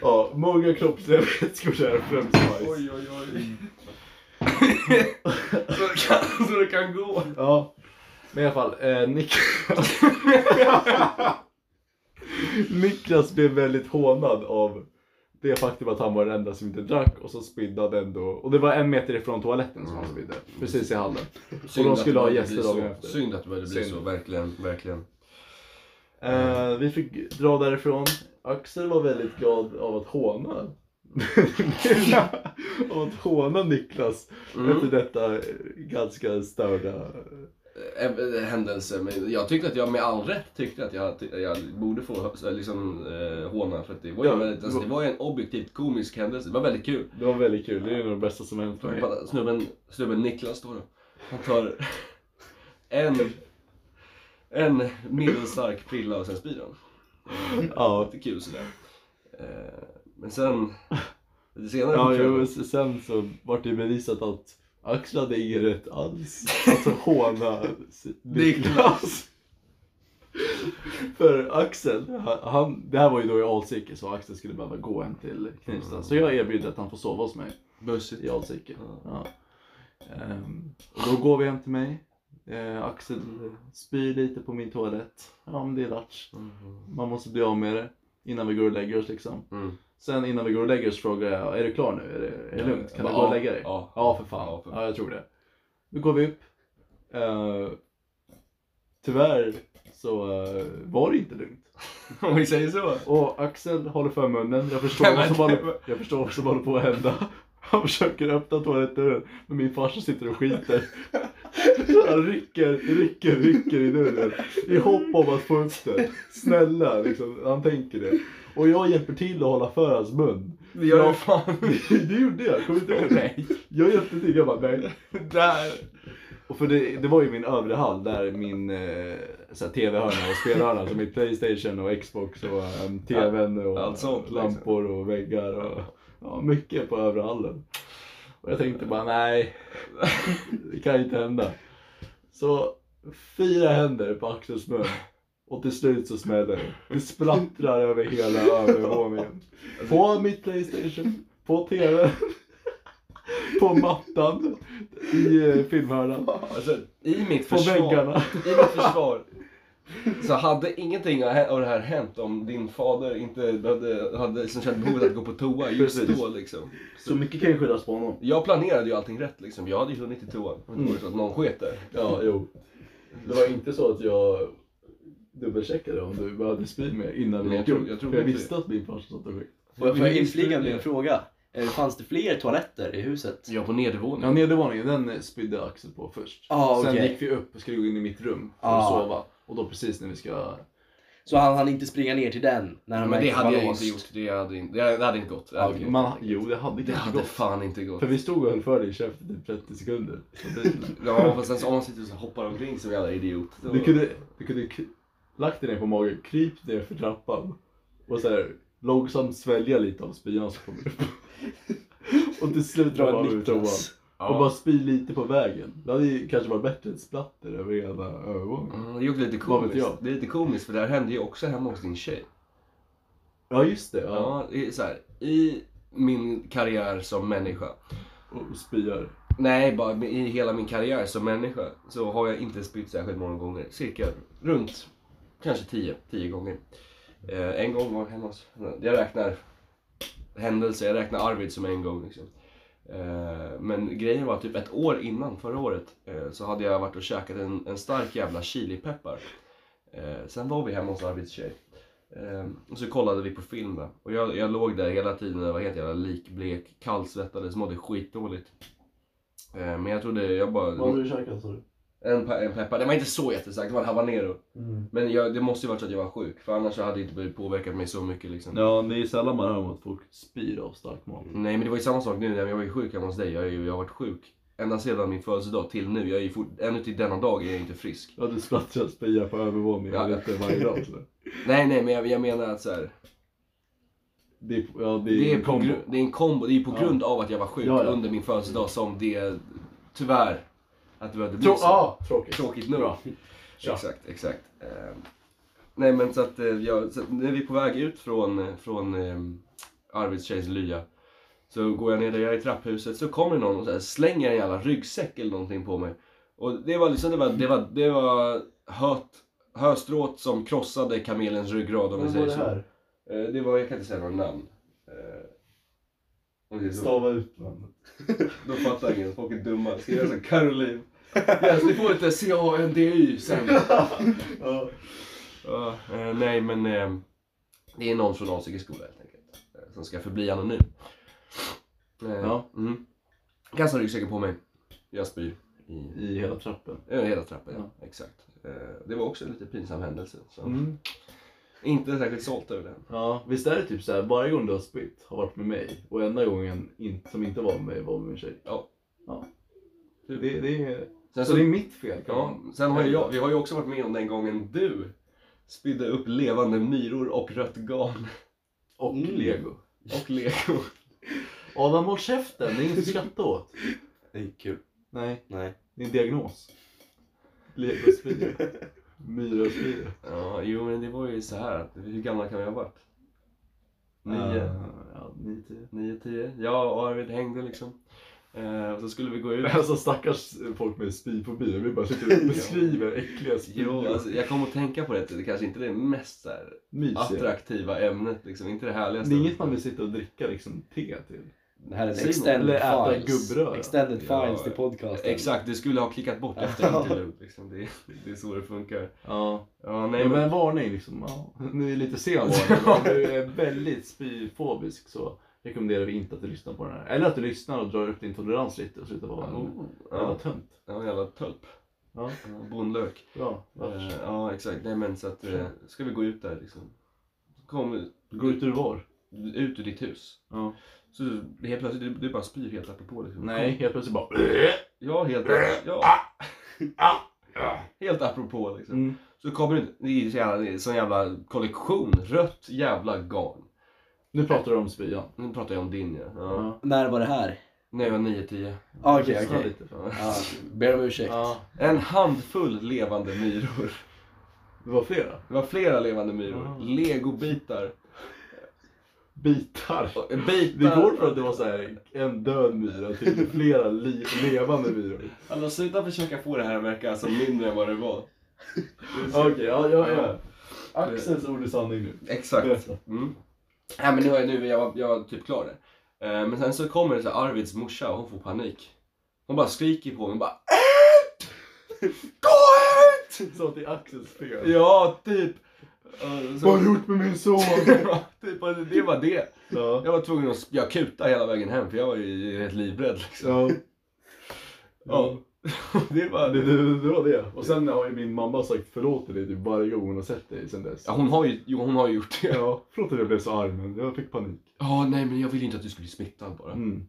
Ja, många kroppsliga vätskor där, främst bajs. Oj, oj, oj så, det kan, så det kan gå. Ja, men i alla fall, eh, Niklas... (laughs) Niklas blev väldigt hånad av det faktum att han var den enda som inte drack och så spydde han ändå. Och det var en meter ifrån toaletten som han spydde, precis i hallen. Synd de att skulle ha gäster dagen efter. Synd att det behövde bli Synd. så, verkligen, verkligen. Eh, vi fick dra därifrån. Axel var väldigt glad av att håna. Av att håna Niklas Mm. efter detta eh, ganska störda... Äh, händelse, men jag tyckte att jag med all rätt tyckte att jag, jag borde få här, liksom, eh, håna för att det var, ju Ja, väldigt, alltså, det var ju en objektivt komisk händelse. Det var väldigt kul. Det var väldigt kul, det är nog det bästa som hänt mig. Snubben, snubben Niklas då, då. Han tar en, en medelstark prilla och sen spyr han. Eh, Ja. Lite kul sådär. Eh, Men sen, lite senare Ja, jo, sen så vart det bevisat att Axel hade ingen rätt alls att håna s- Niklas. (laughs) För Axel, han- det här var ju då i Alsike så Axel skulle behöva gå hem till Knivsta. Så jag erbjuder att han får sova hos mig Bussigt. i Alsike. Ja. Ja. Ehm, och då går vi hem till mig. Eh, Axel spyr lite på min toalett. Ja men det är latch. Mm. Man måste bli av med det innan vi går och lägger oss liksom. Sen innan vi går och lägger oss frågar jag, är det klar nu? Är det, är det lugnt? Kan du Ja, gå och lägga dig? ja. ja för fan. Ja, för Ja, jag tror det. Nu går vi upp. Eh, tyvärr så eh, var det inte lugnt. (laughs) Om vi säger så. Och Axel håller för munnen. Jag förstår, vad som håller, jag förstår vad som håller på att hända. Han försöker öppna toalettdörren men min farsa sitter och skiter. Så Han rycker, rycker, rycker i dörren i hopp om att få upp den. Snälla, liksom, han tänker det. Och jag hjälper till att hålla för hans mun. Vi gör det fan. (laughs) Det gjorde jag, kommer inte ihåg det? Nej. Jag hjälpte till, jag bara nej. Där. Och för det, det var ju min övre hall där min eh, tv-hörna och spelhörna, som mitt Playstation och Xbox och um, tvn och allt sånt, liksom. lampor och väggar och ja, mycket på övre hallen. Och jag tänkte bara nej, det kan inte hända. Så fyra händer på Axels mun och till slut så smäller det. Det splattrar över hela övervåningen. På mitt Playstation, på tvn, på mattan, i eh, filmhörnan, Alltså, I mitt på försvar. väggarna. I mitt försvar. Så hade ingenting av det här hänt om din fader inte hade, hade liksom känt behovet att gå på toa just Precis. då liksom. Så mycket kan ju skyllas på honom. Jag planerade ju allting rätt liksom. Jag hade ju hunnit till toan. Det var inte så att någon sket där. Ja, jo. Det var inte så att jag dubbelcheckade om du behövde spy med innan vi jag tror- jag tror För jag inte visste att min farsa satt och sket. Får jag, får jag Vi inflika med en det. fråga? Eh, Fanns det fler toaletter i huset? Jag på nedervåningen. Ja, nedervåningen, den eh, spydde Axel på först. Ah, Sen okej. gick vi upp och skulle gå in i mitt rum för Ah. att sova. Och då precis när vi ska... Så han hann inte springa ner till den när han Men det hade var jag låst? inte gjort. Det hade inte, det hade inte gått. Det hade, inte gått. Man, jo, det hade det kanske hade gått. fan inte gått. För vi stod och höll för dig i käften i 30 sekunder. Så (laughs) det, Ja, fast sen så om man sitter och så hoppar omkring som en jävla idiot. då- du kunde, du kunde lagt dig ner på magen, krypt ner för trappan och så här, långsamt svälja lite av spyan som kommer upp. och till slut dra Dra ur toan. Och bara spy lite på vägen. Det hade ju kanske varit bättre än splatter över hela övervåningen. Mm, det är lite komiskt. Det är lite komiskt för det här hände ju också hemma hos din tjej. Ja just det, ja. Ja, det är så här, I min karriär som människa. Och spyar. Nej, bara i hela min karriär som människa så har jag inte spytt särskilt många gånger. Cirka runt kanske tio, tio gånger. Eh, en gång var hemma hos Jag räknar händelser, jag räknar Arvid som en gång. Liksom. Eh, men grejen var typ ett år innan, förra året, eh, så hade jag varit och käkat en, en stark jävla chilipeppar. Eh, sen var vi hemma hos Arvids tjej. Eh, och så kollade vi på film va? Och jag, jag låg där hela tiden och var helt jävla likblek, kallsvettades, mådde skitdåligt. Eh, men jag trodde, jag bara... Vad hade du käkat sa du? En, pe- en peppar. Den var inte så jättestark, det var en habanero. Mm. Men jag, det måste ju varit så att jag var sjuk, för annars hade det inte påverkat mig så mycket liksom. Ja, det är sällan man hör om att folk spyr av stark mat. Nej men det var ju samma sak nu när jag var ju sjuk hemma hos dig. Jag, är ju, jag har varit sjuk ända sedan min födelsedag till nu. Jag är ju fort, ännu till denna dag är jag inte frisk. Ja, du splattrar spya på övervåningen Ja. lite varje dag. Så. (laughs) Nej nej men jag, jag menar att så här, Det är, ja, det det, är en på kombo. det är en kombo. Det är på Ja. grund av att jag var sjuk Ja, ja. under min födelsedag som det tyvärr att det behövde bli Trå- så. ja, tråkigt. Tråkigt nog. Bra. Kör. Exakt, exakt. Eh, nej men så att, eh, jag, så att när vi är på väg ut från, eh, från eh, Arvids tjejs lya så går jag ner där jag är i trapphuset så kommer någon och så här, slänger en jävla ryggsäck eller någonting på mig. Och det var liksom, det var, det var, det var höt, höstrået som krossade kamelens ryggrad om vi säger det så. här? Eh, det var, jag kan inte säga några namn. Eh, om det är så. Stava ut namnet. (laughs) Då fattar ingen, folk är dumma. Ska jag Caroline? Yes, ni får lite C-A-N-D-Y sen. Ja. Ja, eh, nej men eh, det är någon från Alsike skola helt enkelt. Eh, som ska förbli anonym. Eh, Ja. Mm. Kastar ryggsäcken på mig. Jag spyr. I, I hela trappen. över hela trappan, ja. Exakt. Eh, det var också en lite pinsam händelse. Så. Mm. Inte särskilt stolt över den. Ja, visst är det typ såhär, varje gång du har spytt har varit med mig och enda gången in, som inte var med mig var med min tjej. Ja. ja. Det, det, är, Sen, så så, det är mitt fel ja, sen har ju jag, vi har ju också varit med om den gången du spydde upp levande myror och rött garn. Och Mm. lego. Och lego. Adam håll käften, det är inget att (laughs) skratta åt. Det är kul. Nej, Nej. det är en diagnos. Legospyor. Myraspyor. Ja, jo men det var ju så här att hur gamla kan vi ha varit? Nio? Uh, ja, nio, tio. 9, 10. Jag och Arvid hängde liksom. Eh, och så skulle vi gå ut. (laughs) Alltså stackars folk med spyfobi, vi bara sitter och (laughs) beskriver äckliga spyor. Jo, alltså, jag kom att tänka på det, det kanske inte är det mest Mysiga. attraktiva ämnet, liksom. inte det härligaste. Det är inget man vill sitta och dricka liksom te till. Det här är en extended files. Extended Ja, files till podcasten. Exakt, du skulle ha klickat bort efter en interlude. Liksom. Det, det är så det funkar. Ja. Ja, nej, men, men en varning liksom. Ja. Nu är lite sen (laughs) varning. Om du är väldigt spyfobisk så rekommenderar vi inte att du lyssnar på den här. Eller att du lyssnar och drar upp din tolerans lite och slutar vara en oh, jävla ja, tönt. ja, jävla tölp. Ja, Ja, Bondlök. bra. Eh, ja, exakt. Nej men så att, eh, ska vi gå ut där liksom. Kom Gå ut ur var? ut ur ditt hus. Ja. Så helt plötsligt, du, du bara spyr helt apropå liksom. Nej, helt plötsligt bara... Ja, helt ja. Helt apropå liksom. Mm. Så kommer det, det är är sån jävla kollektion, rött jävla garn. Nu pratar du om spyan. Nu pratar jag om din ja. ja. Ja. När var det här? När jag var 9-10. Ah, Okej, okej. Ja, ber om ursäkt. Ja. En handfull levande myror. Det var flera. Det var flera levande myror. Ja. Legobitar. Bitar. Det Bitar. går från att det var så här, en död myra till flera li- levande myror. Alltså sluta försöka få det här att verka som mindre än vad det var. Okej, ja, ja, ja. Axels ord är sanning nu. Exakt. Mm. Nej men nu, är- nu jag, var, jag var typ klar där. Eh, men sen så kommer det så här, Arvids morsa och hon får panik. Hon bara skriker på mig bara Ät! Gå ut! Det är Axels fel. Ja, typ. Så- Vad har du gjort med min son? (laughs) typ, och det var det. ja. Jag var tvungen att jag kuta hela vägen hem för jag var ju rätt livrädd liksom. Ja. Ja. Det var Det, det, det var det. Och sen har ju min mamma sagt förlåt till dig typ varje gång hon har sett dig sen dess. Ja, hon har ju, jo, hon har ju gjort det. Ja, Ja, förlåt att jag blev så arg men jag fick panik. nej men jag ville inte att du skulle bli smittad bara. Mm.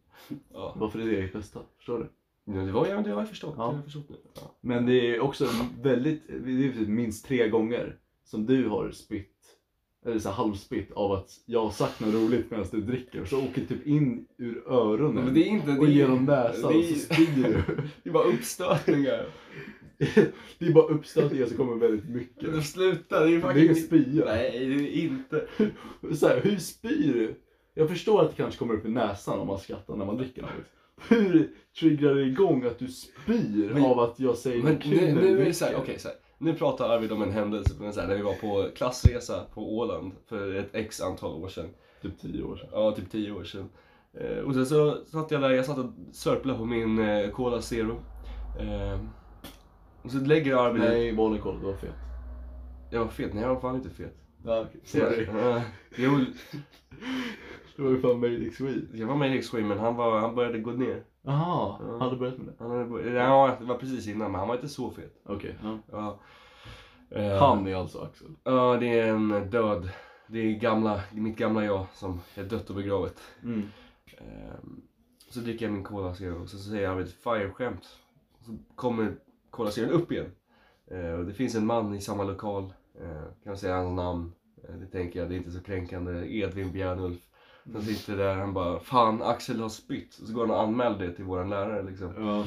Ja. Varför är det ditt bästa? Förstår du? Ja, det var ja, det har jag förstått. Ja. Det har jag förstått nu. Ja. Men det är också väldigt, det är typ minst tre gånger som du har spytt, så här halvspytt av att jag har sagt något roligt medan du dricker och så åker det typ in ur öronen Men det är inte... och det är- genom näsan det och är- så spyr du. (laughs) Det var uppstötningar. (laughs) Det är bara uppstötningar som kommer väldigt mycket. Men Sluta, det är Det är fucking... ingen spya. Nej, det är inte. (laughs) Så här, hur spyr du? Jag förstår att det kanske kommer upp i näsan om man skrattar när man dricker något. Hur triggar det igång att du spyr Men- av att jag säger Men kul nu, nu är det så här, dricker? okej så här. Nu pratar Arvid om en händelse på en så här, när vi var på klassresa på Åland för ett x antal år sedan. Typ tio år sedan. Ja, typ 10 år sedan. Eh, och sen så satt jag där, jag satt och sörplade på min eh, Cola Zero. Eh, och så lägger Arvid... Nej, bollen kolla, det var fel. Jag var fet, nej jag var fan inte fet. Ja, okej. Sorry. Eh, jo, (laughs) Det var ju fan Made X Weed. jag var i X-Wing men han, var, han började gå ner. Jaha, Ja. har du börjat med det? Han hade ja, det var precis innan men han var inte så fet. Okej. ja. Ja. Eh, Han är alltså Axel. Ja, det är en död. Det är gamla, mitt gamla jag som är dött och begravet. Mm. Ehm, så dricker jag min Cola Zero och så säger han ett fire-skämt. Så kommer Cola Zero upp igen. Eh, det finns en man i samma lokal. Eh, kan jag säga hans namn? Det tänker jag, det är inte så kränkande. Edvin Bjärnulf. Han sitter där, han bara Fan, Axel har spytt. Och så går han och anmäler det till våran lärare liksom. Ja.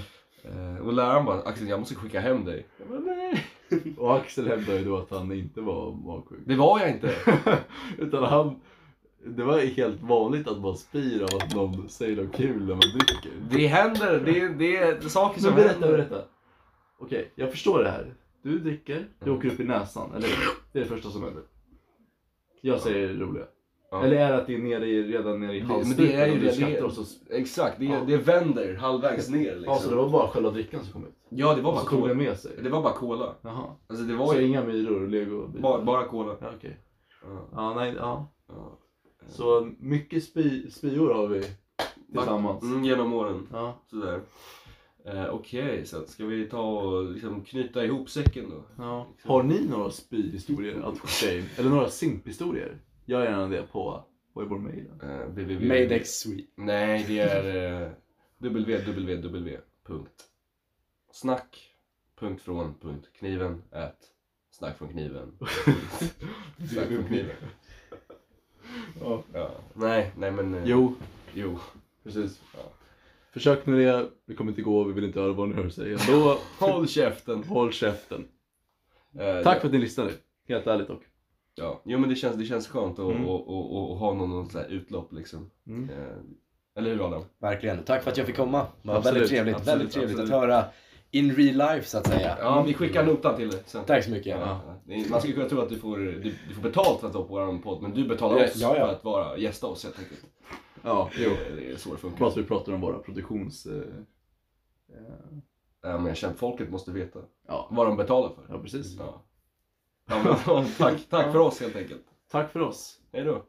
Eh, och läraren bara Axel, jag måste skicka hem dig. Jag bara, nej. (laughs) Och Axel hävdar ju då att han inte var magsjuk. Det var jag inte. (laughs) Utan han... Det var helt vanligt att man spyr av att någon säger något kul när man dricker. Det händer, det, det är saker som Men berätta, händer. berätta. Okej, jag förstår det här. Du dricker, det Mm. åker upp i näsan, eller Det är det första som händer. Jag säger det roliga. Ja. Eller är det att det är nere i, redan nere i Det- men det är ju det, det, så... Exakt, det, Ja. det vänder halvvägs (laughs) ner liksom. Ja, så det var bara själva drickan som kom ut? Ja, det var bara så cola. med sig? Det var bara cola. Jaha. Alltså det Så var ju inga myror och lego bara, bara cola. Ja, okej. Ja, Ja, nej, ja. ja. Så mycket spy, spyor har vi tillsammans. Mm, genom åren. Ja. Sådär. Eh, Okej, så ska vi ta och liksom knyta ihop säcken då? ja. Har ni några spyhistorier att (laughs) skicka in? Eller några simphistorier? Gör gärna det på, vad är vår www. Maydex Sweet. Nej, det är eh, www. Snack. Punkt från. Punkt kniven. Ät. Snack från kniven. (laughs) Snack från kniven. Ja. Ja. Nej, nej men. eh, Jo, Jo. precis. Ja. Försök med det, det kommer inte gå, vi vill inte höra vad ni hör säga. Då, (laughs) Håll käften. håll käften. Eh, Tack ja. för att ni lyssnade, helt ärligt dock. Ja, jo men det känns, det känns skönt att Mm. och, och, och, och ha någon, någon sån här utlopp liksom. Mm. Eh, eller hur Adam? Verkligen. Tack för att jag fick komma. Det var Absolut, väldigt trevligt. absolut, väldigt trevligt absolut. att höra in real life så att säga. Ja, vi skickar notan till dig sen. Tack så mycket. Ja, ja. Man skulle kunna tro att du får, du, du får betalt för att vara på vår podd, men du betalar oss ja, ja. för att vara gästa oss helt enkelt. Ja, jo. Det, är så det funkar. Så vi pratar om våra produktions... Eh, Ja, men jag känner att folket måste veta ja. vad de betalar för. ja, precis. Ja. Ja, men, (laughs) tack, tack för oss helt enkelt. Tack för oss. Hej då.